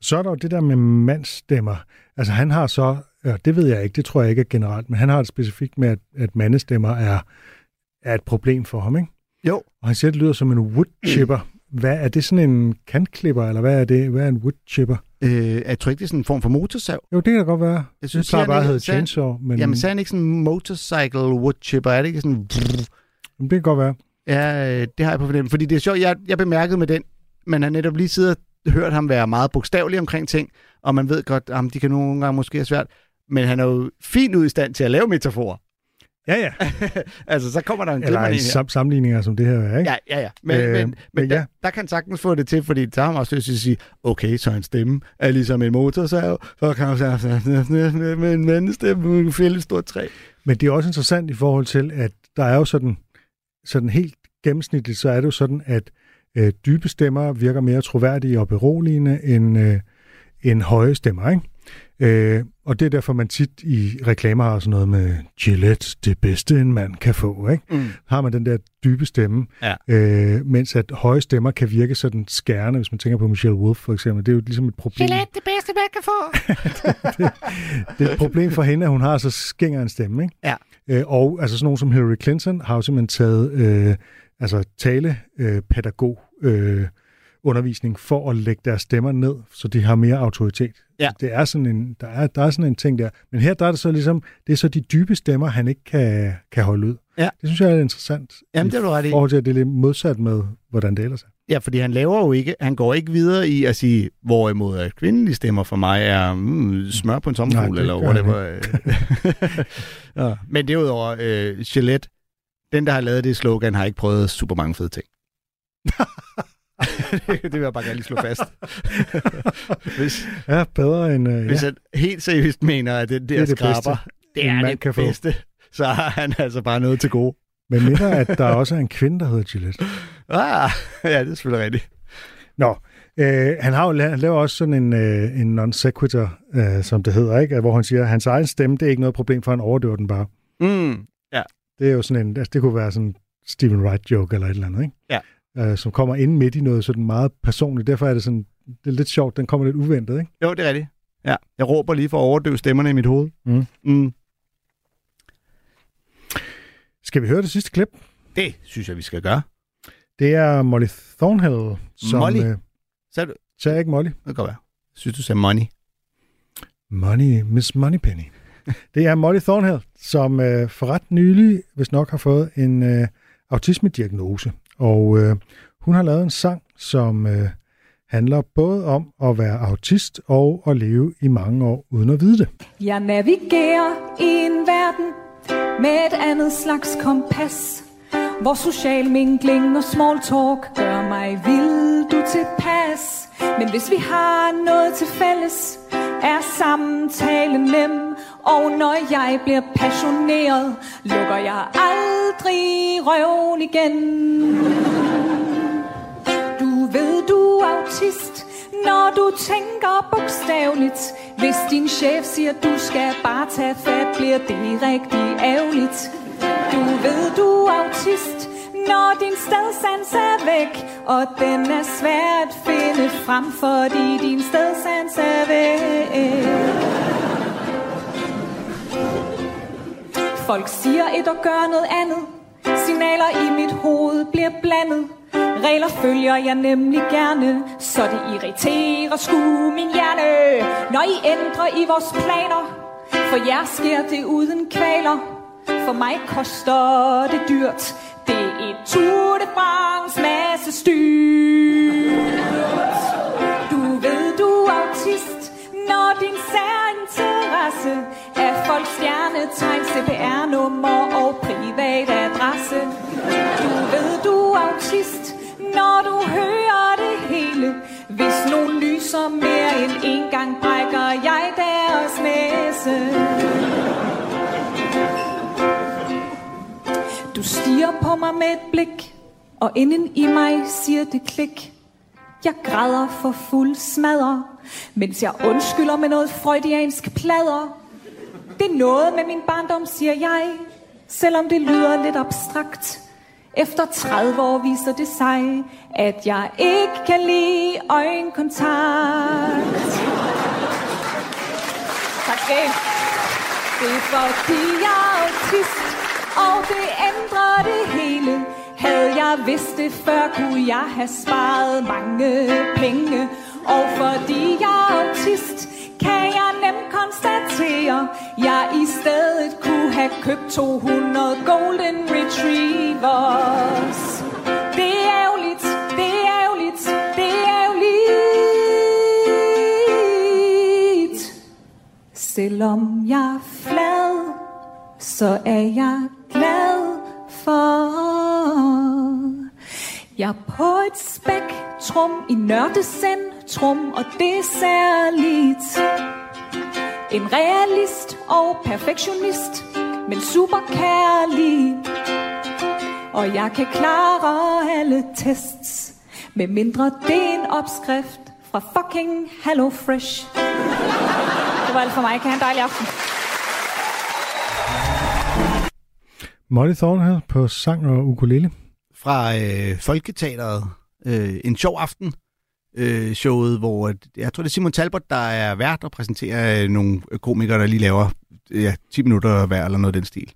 Så er der jo det der med mandstemmer. Altså han har så, ja, det ved jeg ikke, det tror jeg ikke er generelt, men han har det specifikt med, at, at mandestemmer er, er et problem for ham, ikke? Jo. Og han siger, at det lyder som en woodchipper. Hvad er det sådan en kantklipper, eller hvad er det? Hvad er en woodchipper? Øh, jeg tror ikke, det er sådan en form for motorsav. Jo, det kan da godt være. Jeg synes, det bare at ikke- hedde så han- chainsaw, men Jamen, så er han ikke sådan en motorcycle wood chipper, er det ikke sådan... det kan godt være. Ja, øh, det har jeg på fornemmelse. Fordi det er sjovt, jeg, jeg bemærkede med den, man har netop lige siddet og hørt ham være meget bogstavelig omkring ting, og man ved godt, at de kan nogle gange måske være svært, men han er jo fint ud i stand til at lave metaforer. Ja, ja. *laughs* altså, så kommer der en Eller en her. sam- sammenligninger som det her er, ikke? Ja, ja, ja. Men, Øh, men, men, men der, ja. der kan sagtens få det til, fordi der har man også lyst til at sige, okay, så en stemme er ligesom en motorsav, så kan han sige, med en mandestemme, fælde et stort træ. Men det er også interessant i forhold til, at der er jo sådan, sådan helt gennemsnitligt, så er det jo sådan, at øh, dybe stemmer virker mere troværdige og beroligende end, øh, end høje stemmer, ikke? Øh, og det er derfor, man tit i reklamer har sådan noget med Gillette, det bedste en mand kan få, ikke? Mm. Har man den der dybe stemme, Ja. øh, mens at høje stemmer kan virke sådan skærende, hvis man tænker på Michelle Wolf for eksempel. Det er jo ligesom et problem. det bedste, man kan få. *laughs* det er et problem for hende, at hun har så skænger en stemme, ikke? Ja. Øh, og altså sådan nogen som Hillary Clinton har jo simpelthen taget øh, altså tale øh, pædagog øh, undervisning for at lægge deres stemmer ned, så de har mere autoritet. Ja. Det er sådan en, der, er, der er sådan en ting der. Men her der er det så ligesom, det er så de dybe stemmer, han ikke kan, kan holde ud. Ja. Det synes jeg er interessant. Jamen, det er du ret i. Forhold til, at det er lidt modsat med, hvordan det ellers er. Ja, fordi han laver jo ikke, han går ikke videre i at sige, hvorimod at kvindelige stemmer for mig er mm, smør på en sommerfugl, det eller whatever. *laughs* ja. Men derudover, øh, Gillette, den der har lavet det slogan, har ikke prøvet super mange fede ting. *laughs* *laughs* det, vil jeg bare gerne lige slå fast. *laughs* hvis, Ja, bedre end... Øh, hvis ja. han helt seriøst mener, at den der Det er det skraber, bedste, det en er det kan få. bedste, så har han altså bare noget til gode. Men mindre, at der også er en kvinde, der hedder Gillette. *laughs* Ah, ja, det er selvfølgelig rigtigt. Nå, øh, han, har jo, han laver også sådan en, øh, en non sequitur, øh, som det hedder, ikke? hvor han siger, at hans egen stemme, det er ikke noget problem, for han overdøver den bare. Mm. Ja. Det er jo sådan en, altså det kunne være sådan en Stephen Wright joke eller et eller andet, ikke? Ja. Øh, som kommer ind midt i noget sådan meget personligt. Derfor er det sådan, det er lidt sjovt, den kommer lidt uventet, ikke? Jo, det er rigtigt. Ja. Jeg råber lige for at overdøve stemmerne i mit hoved. Mm. Mm. Skal vi høre det sidste klip? Det synes jeg, vi skal gøre. Det er Molly Thornhill, som... Molly? Øh, Så du... sagde jeg ikke Molly? Det kan være. Synes, du sagde money. Money, Miss Moneypenny. det er Molly Thornhill, som øh, for ret nylig, hvis nok har fået en øh, autisme-diagnose. Og øh, hun har lavet en sang, som øh, handler både om at være autist og at leve i mange år uden at vide det. Jeg navigerer i en verden med et andet slags kompas. Hvor social mingling og small talk gør mig vild du tilpas. Men hvis vi har noget til fælles, er samtalen nem. Og når jeg bliver passioneret, lukker jeg aldrig røven igen. Du ved, du er autist, når du tænker bogstaveligt. Hvis din chef siger, du skal bare tage fat, bliver det rigtig ærgerligt. Du ved, du er autist, når din stedsans er væk. Og den er svær at finde frem, fordi din stedsans er væk. Folk siger et og gør noget andet. Signaler i mit hoved bliver blandet. Regler følger jeg nemlig gerne, så det irriterer sku min hjerne. Når I ændrer i vores planer, for jer sker det uden kvaler. For mig koster det dyrt. Det er et Tour de France masse styrt. Du ved, du er autist, når din særinteresse er folks stjernetegn, CPR-nummer og privat adresse. Du ved, du er autist, når du hører det hele. Hvis nogen lyser mere end en gang, brækker jeg deres næse. Du stiger på mig med et blik, og inden i mig siger det klik. Jeg græder for fuld smadre, mens jeg undskylder med noget freudiansk plader. Det er noget med min barndom, siger jeg, selvom det lyder lidt abstrakt. Efter 30 år viser det sig, at jeg ikke kan lide øjenkontakt. Tak skal I. Det er fordi jeg er autist, og det ændrer det hele. Havde jeg vidst det før, kunne jeg have sparet mange penge. Og fordi jeg er autist, kan jeg nemt konstatere, jeg i stedet kunne have købt 200 golden retrievers. Det er ærgerligt, det er ærgerligt, det er ærgerligt. Selvom jeg er flad, så er jeg glad for. Jeg er på et spektrum i nørdecentrum, og det er særligt. En realist og perfektionist, men super kærlig. Og jeg kan klare alle tests, med mindre det er en opskrift fra fucking Hello Fresh. Det var alt for mig. Kan have en dejlig aften. Molly Thornhill på sang og ukulele. Fra øh, Folketeateret. Øh, en sjov aften. Øh, showet, hvor jeg tror, det er Simon Talbot, der er vært og præsenterer øh, nogle komikere, der lige laver ja, 10 minutter hver eller noget af den stil.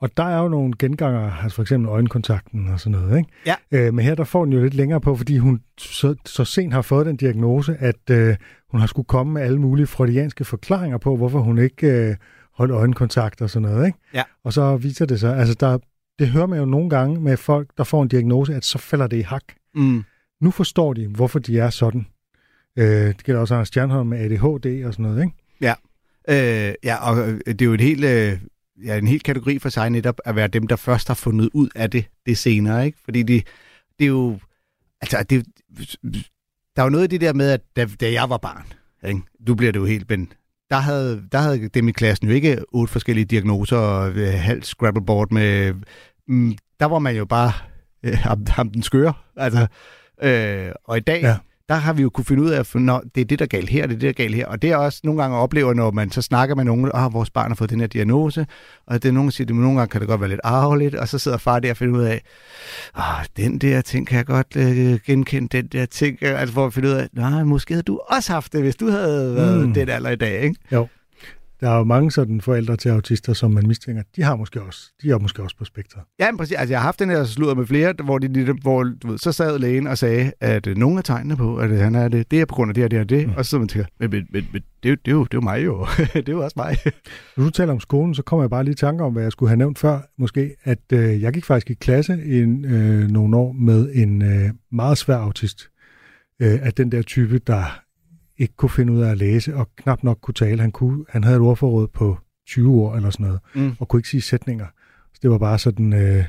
Og der er jo nogle genganger, altså for eksempel øjenkontakten og sådan noget, ikke? Ja. Øh, men her der får den jo lidt længere på, fordi hun så, så sent har fået den diagnose, at øh, hun har skulle komme med alle mulige freudianske forklaringer på, hvorfor hun ikke øh, holdt øjenkontakt og sådan noget, ikke? Ja. Og så viser det sig, altså der, det hører man jo nogle gange med folk, der får en diagnose, at så falder det i hak. Mm. Nu forstår de, hvorfor de er sådan. Øh, det gælder også Anders Stjernholm med ADHD og sådan noget, ikke? Ja. Øh, ja, og øh, det er jo et helt, øh, ja, en helt kategori for sig netop at være dem, der først har fundet ud af det, det senere, ikke? Fordi det, det er jo... Altså, det, der er jo noget af det der med, at da, da jeg var barn, ikke? du bliver det jo helt, men der havde, der havde dem i klassen jo ikke otte forskellige diagnoser og øh, halvt scrabbleboard med... Mm, der var man jo bare øh, ham, ham den skøre. Altså, øh, og i dag, ja. der har vi jo kunne finde ud af, at når det er det, der er galt her, det er det, der er galt her. Og det er også nogle gange oplever, når man så snakker med nogen, at vores barn har fået den her diagnose, og det er nogen, der siger, at nogle gange kan det godt være lidt arveligt, og så sidder far der og finder ud af, Åh, den der ting kan jeg godt øh, genkende, den der ting, altså for at finde ud af, nej, måske havde du også haft det, hvis du havde været Mm. den alder i dag, ikke? Jo. Der er jo mange sådan forældre til autister, som man mistænker, de har måske også, de er måske også på spektret. Ja, men præcis. Altså, jeg har haft den her sludder med flere, hvor, de, hvor du ved, så sad lægen og sagde, at øh, nogle af tegnene på, at øh, han er det, det er på grund af det og det og det. Mm. Og så sidder man og tænker, men, men, men, men det, er jo, det, er jo, det er jo mig jo. *laughs* det er jo også mig. *laughs* Når du taler om skolen, så kommer jeg bare lige i tanke om, hvad jeg skulle have nævnt før, måske, at øh, jeg gik faktisk i klasse i en, øh, nogle år med en øh, meget svær autist. Øh, af den der type, der ikke kunne finde ud af at læse, og knap nok kunne tale. Han, kunne, han havde et ordforråd på 20 ord eller sådan noget, Mm. og kunne ikke sige sætninger. Så det var bare sådan, øh,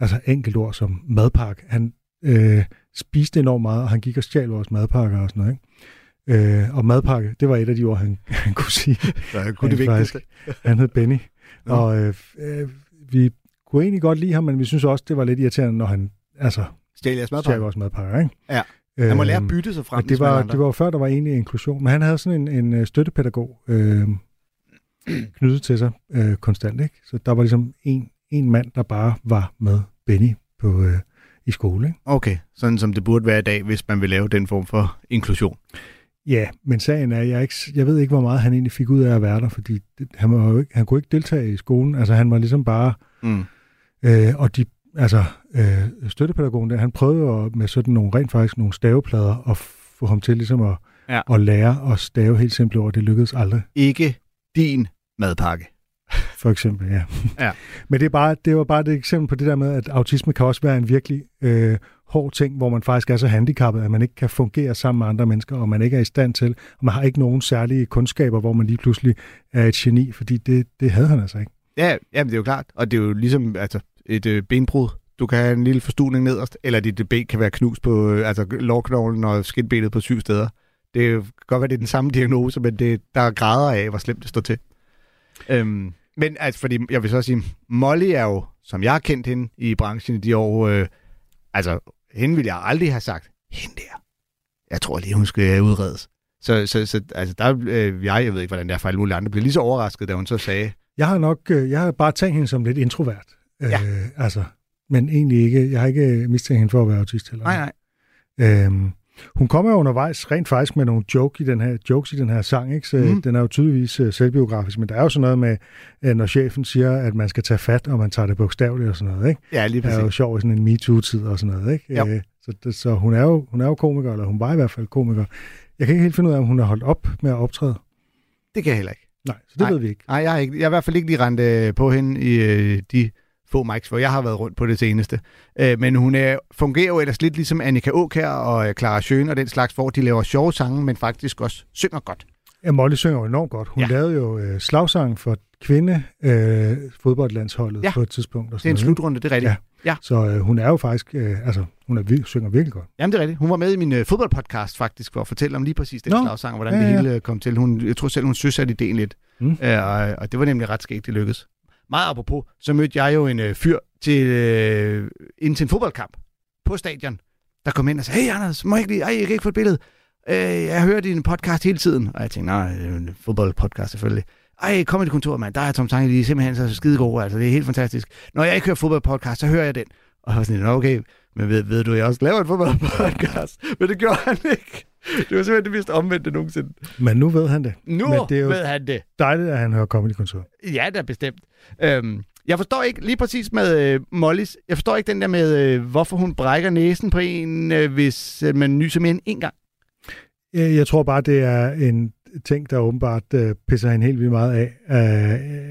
altså enkelt ord som madpakke. Han øh, spiste enormt meget, og han gik og stjal vores madpakker og sådan noget. Ikke? Øh, og madpakke, det var et af de ord, han, *laughs* han kunne sige. Så han kunne det Rent faktisk. vigtigste. Han hed Benny. Nå. Og øh, øh, vi kunne egentlig godt lide ham, men vi synes også, det var lidt irriterende, når han altså jeres stjal vores madpakker. Ikke? Ja. Han må lære at Øhm, bytte sig det ligesom alle var, det var før, der var egentlig inklusion. Men han havde sådan en, en øh, støttepædagog øh, knyttet til sig øh, konstant. Ikke? Så der var ligesom en, en mand, der bare var med Benny på, øh, i skole. Ikke? Okay, sådan som det burde være i dag, hvis man vil lave den form for inklusion. Ja, men sagen er, jeg, ikke, jeg ved ikke, hvor meget han egentlig fik ud af at være der, fordi det, han, var jo ikke, han kunne ikke deltage i skolen. Altså han var ligesom bare... Mm. Øh, og de, altså, øh, støttepædagogen der, han prøvede jo med sådan nogle, rent faktisk nogle staveplader at få ham til ligesom at, Ja. at lære at stave helt simple ord. Det lykkedes aldrig, Ikke din madpakke. for eksempel, ja. Ja. *laughs* Men det, er bare, det var bare et eksempel på det der med, at autisme kan også være en virkelig øh, hård ting, hvor man faktisk er så handicappet, at man ikke kan fungere sammen med andre mennesker, og man ikke er i stand til, og man har ikke nogen særlige kundskaber, hvor man lige pludselig er et geni, fordi det, det havde han altså ikke. Ja, jamen, det er jo klart. Og det er jo ligesom altså, et øh, benbrud. Du kan have en lille forstuning nederst, eller dit ben kan være knust på øh, altså, lårknoglen og skindbenet på syv steder. Det kan godt være, det er den samme diagnose, men det, der er grader af, hvor slemt det står til. Øhm, men altså, fordi jeg vil så sige, Molly er jo, som jeg har kendt hende i branchen i de år, øh, altså, hende ville jeg aldrig have sagt, hende der, jeg tror lige, hun skal udredes. Så, så, så altså, der, øh, jeg, jeg ved ikke, hvordan det er for alle mulige andre, blev lige så overrasket, da hun så sagde, Jeg har nok, øh, jeg har bare tænkt hende som lidt introvert. Ja. Øh, altså, men egentlig ikke, jeg har ikke mistænkt hende for at være autist heller. nej, nej, Øhm, hun kommer jo undervejs rent faktisk med nogle joke i den her, jokes i den her sang, ikke? Så mm. den er jo tydeligvis uh, selvbiografisk, men der er jo sådan noget med, uh, når chefen siger, at man skal tage fat, og man tager det bogstaveligt og sådan noget, ikke? ja, lige Det er jo præcis. sjovt i sådan en MeToo-tid og sådan noget, ikke? Øh, så det, så hun, er jo, hun er jo komiker, eller hun var i hvert fald komiker. Jeg kan ikke helt finde ud af, om hun har holdt op med at optræde. Det kan jeg heller ikke. Nej, så det Nej. ved vi ikke. Nej, jeg har, ikke, jeg har i hvert fald ikke lige rendt øh, på hende i øh, de få mics, hvor jeg har været rundt på det seneste. Øh, men hun øh, fungerer jo ellers lidt ligesom Annika Åkær og øh, Clara Schøn og den slags, hvor de laver sjove sange, men faktisk også synger godt. Ja, Molly synger jo enormt godt. Hun Ja. lavede jo øh, slagsang for kvinde øh, fodboldlandsholdet Ja. på et tidspunkt. Og Det er sådan en noget, slutrunde, det er rigtigt. Ja. Ja. Så øh, hun er jo faktisk, øh, altså, hun er, vir- synger virkelig godt. Jamen, det er rigtigt. Hun var med i min øh, fodboldpodcast faktisk, for at fortælle om lige præcis den Nå. slagsang, hvordan Ja, det ja. hele øh, kom til. Hun, jeg tror selv, hun søsatte ideen lidt. Mm. Øh, og, og det var nemlig ret skægt, det lykkedes. Meget apropos, så mødte jeg jo en øh, fyr til, øh, ind til en fodboldkamp på stadion, der kom ind og sagde, hey Anders, må jeg ikke lige, ej, jeg kan ikke få et billede. Øh, jeg hører din podcast hele tiden. Og jeg tænkte, nej, det er en fodboldpodcast selvfølgelig. Ej, kom i det kontor, mand. Der er Tom Sange, de er simpelthen så skide gode. Altså, det er helt fantastisk. Når jeg ikke hører fodboldpodcast, så hører jeg den. Og jeg var sådan, okay, men ved, ved du, jeg også laver en fodboldpodcast? *laughs* Men det gjorde han ikke. Det var simpelthen det mest omvendte nogensinde. Men nu ved han det. Nu Men det er jo- ved han det. Dejligt, at han hører Comedy Kontor. Ja, da bestemt. Øhm, jeg forstår ikke lige præcis med øh, Mollys, jeg forstår ikke den der med, øh, hvorfor hun brækker næsen på en, øh, hvis øh, man nyser mere end en gang. Jeg tror bare, det er en ting, der åbenbart øh, pisser hende helt vildt meget af.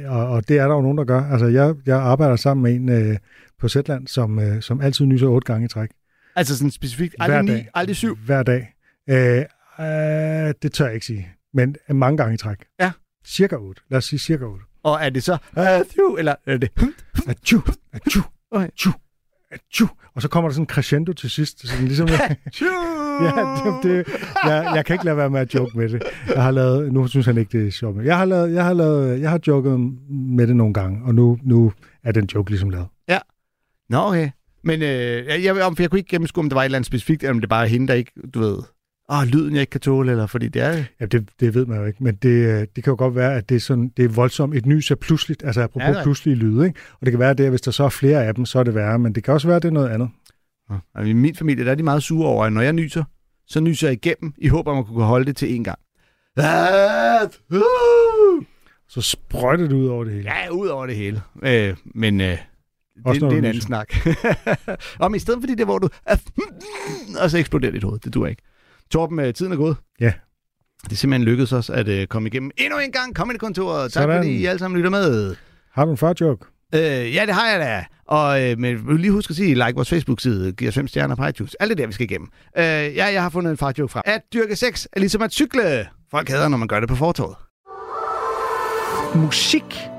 Øh, og, og det er der jo nogen, der gør. Altså, jeg, jeg arbejder sammen med en øh, på Zetland, som, øh, som altid nyser otte gange i træk. Altså sådan specifikt, Hver aldrig ni, aldrig syv. Hver dag. Øh, øh, det tør jeg ikke sige. Men mange gange i træk. Ja. Cirka otte. Lad os sige cirka otte. Og er det så, uh, eller er det, achu, Okay. achu, achu. Og så kommer der sådan en crescendo til sidst. Sådan ligesom, *laughs* *laughs* ja, det, det, jeg, jeg kan ikke lade være med at joke med det. Jeg har lavet, nu synes han ikke, det er sjovt. Jeg har, lavet, jeg har, lavet, jeg har joket med det nogle gange, og nu, nu er den joke ligesom lavet. Nå, okay. Men øh, jeg, jeg, jeg, jeg kunne ikke gennemskue, om det var et eller andet specifikt, eller om det bare er hende, der ikke, du ved... åh, lyden jeg ikke kan tåle, eller fordi det er... Ja, det, det ved man jo ikke, men det, øh, det kan jo godt være, at det er, sådan, det er voldsomt. Et nys er pludseligt, altså apropos Ja, ja, nej. pludselige lyde, ikke? Og det kan være, at det, er, hvis der så er flere af dem, så er det værre, men det kan også være, at det er noget andet. Og I min familie, der er de meget sure over, at når jeg nyser, så nyser jeg igennem, i håb om at kunne holde det til en gang. Så sprøjter det ud over det hele. Ja, ud over det hele. Øh, men øh, Også det når er en anden snak. *laughs* Om i stedet for det der, hvor du... Og så eksploderer dit hoved. Det duer ikke. Torben, øh, tiden er gået. Ja. Det er simpelthen lykkedes os at øh, komme igennem endnu en gang Comedy-kontoret. Tak Sådan. fordi I alle sammen lytter med. Har du en far-joke? Øh, ja, det har jeg da. Og øh, men lige huske at sige, like vores Facebook-side, giv os fem stjerner på iTunes. Alt det der, vi skal igennem. Øh, ja, jeg har fundet en fartjoke frem. At dyrke sex er ligesom at cykle. Folk hader, når man gør det på fortovet. Musik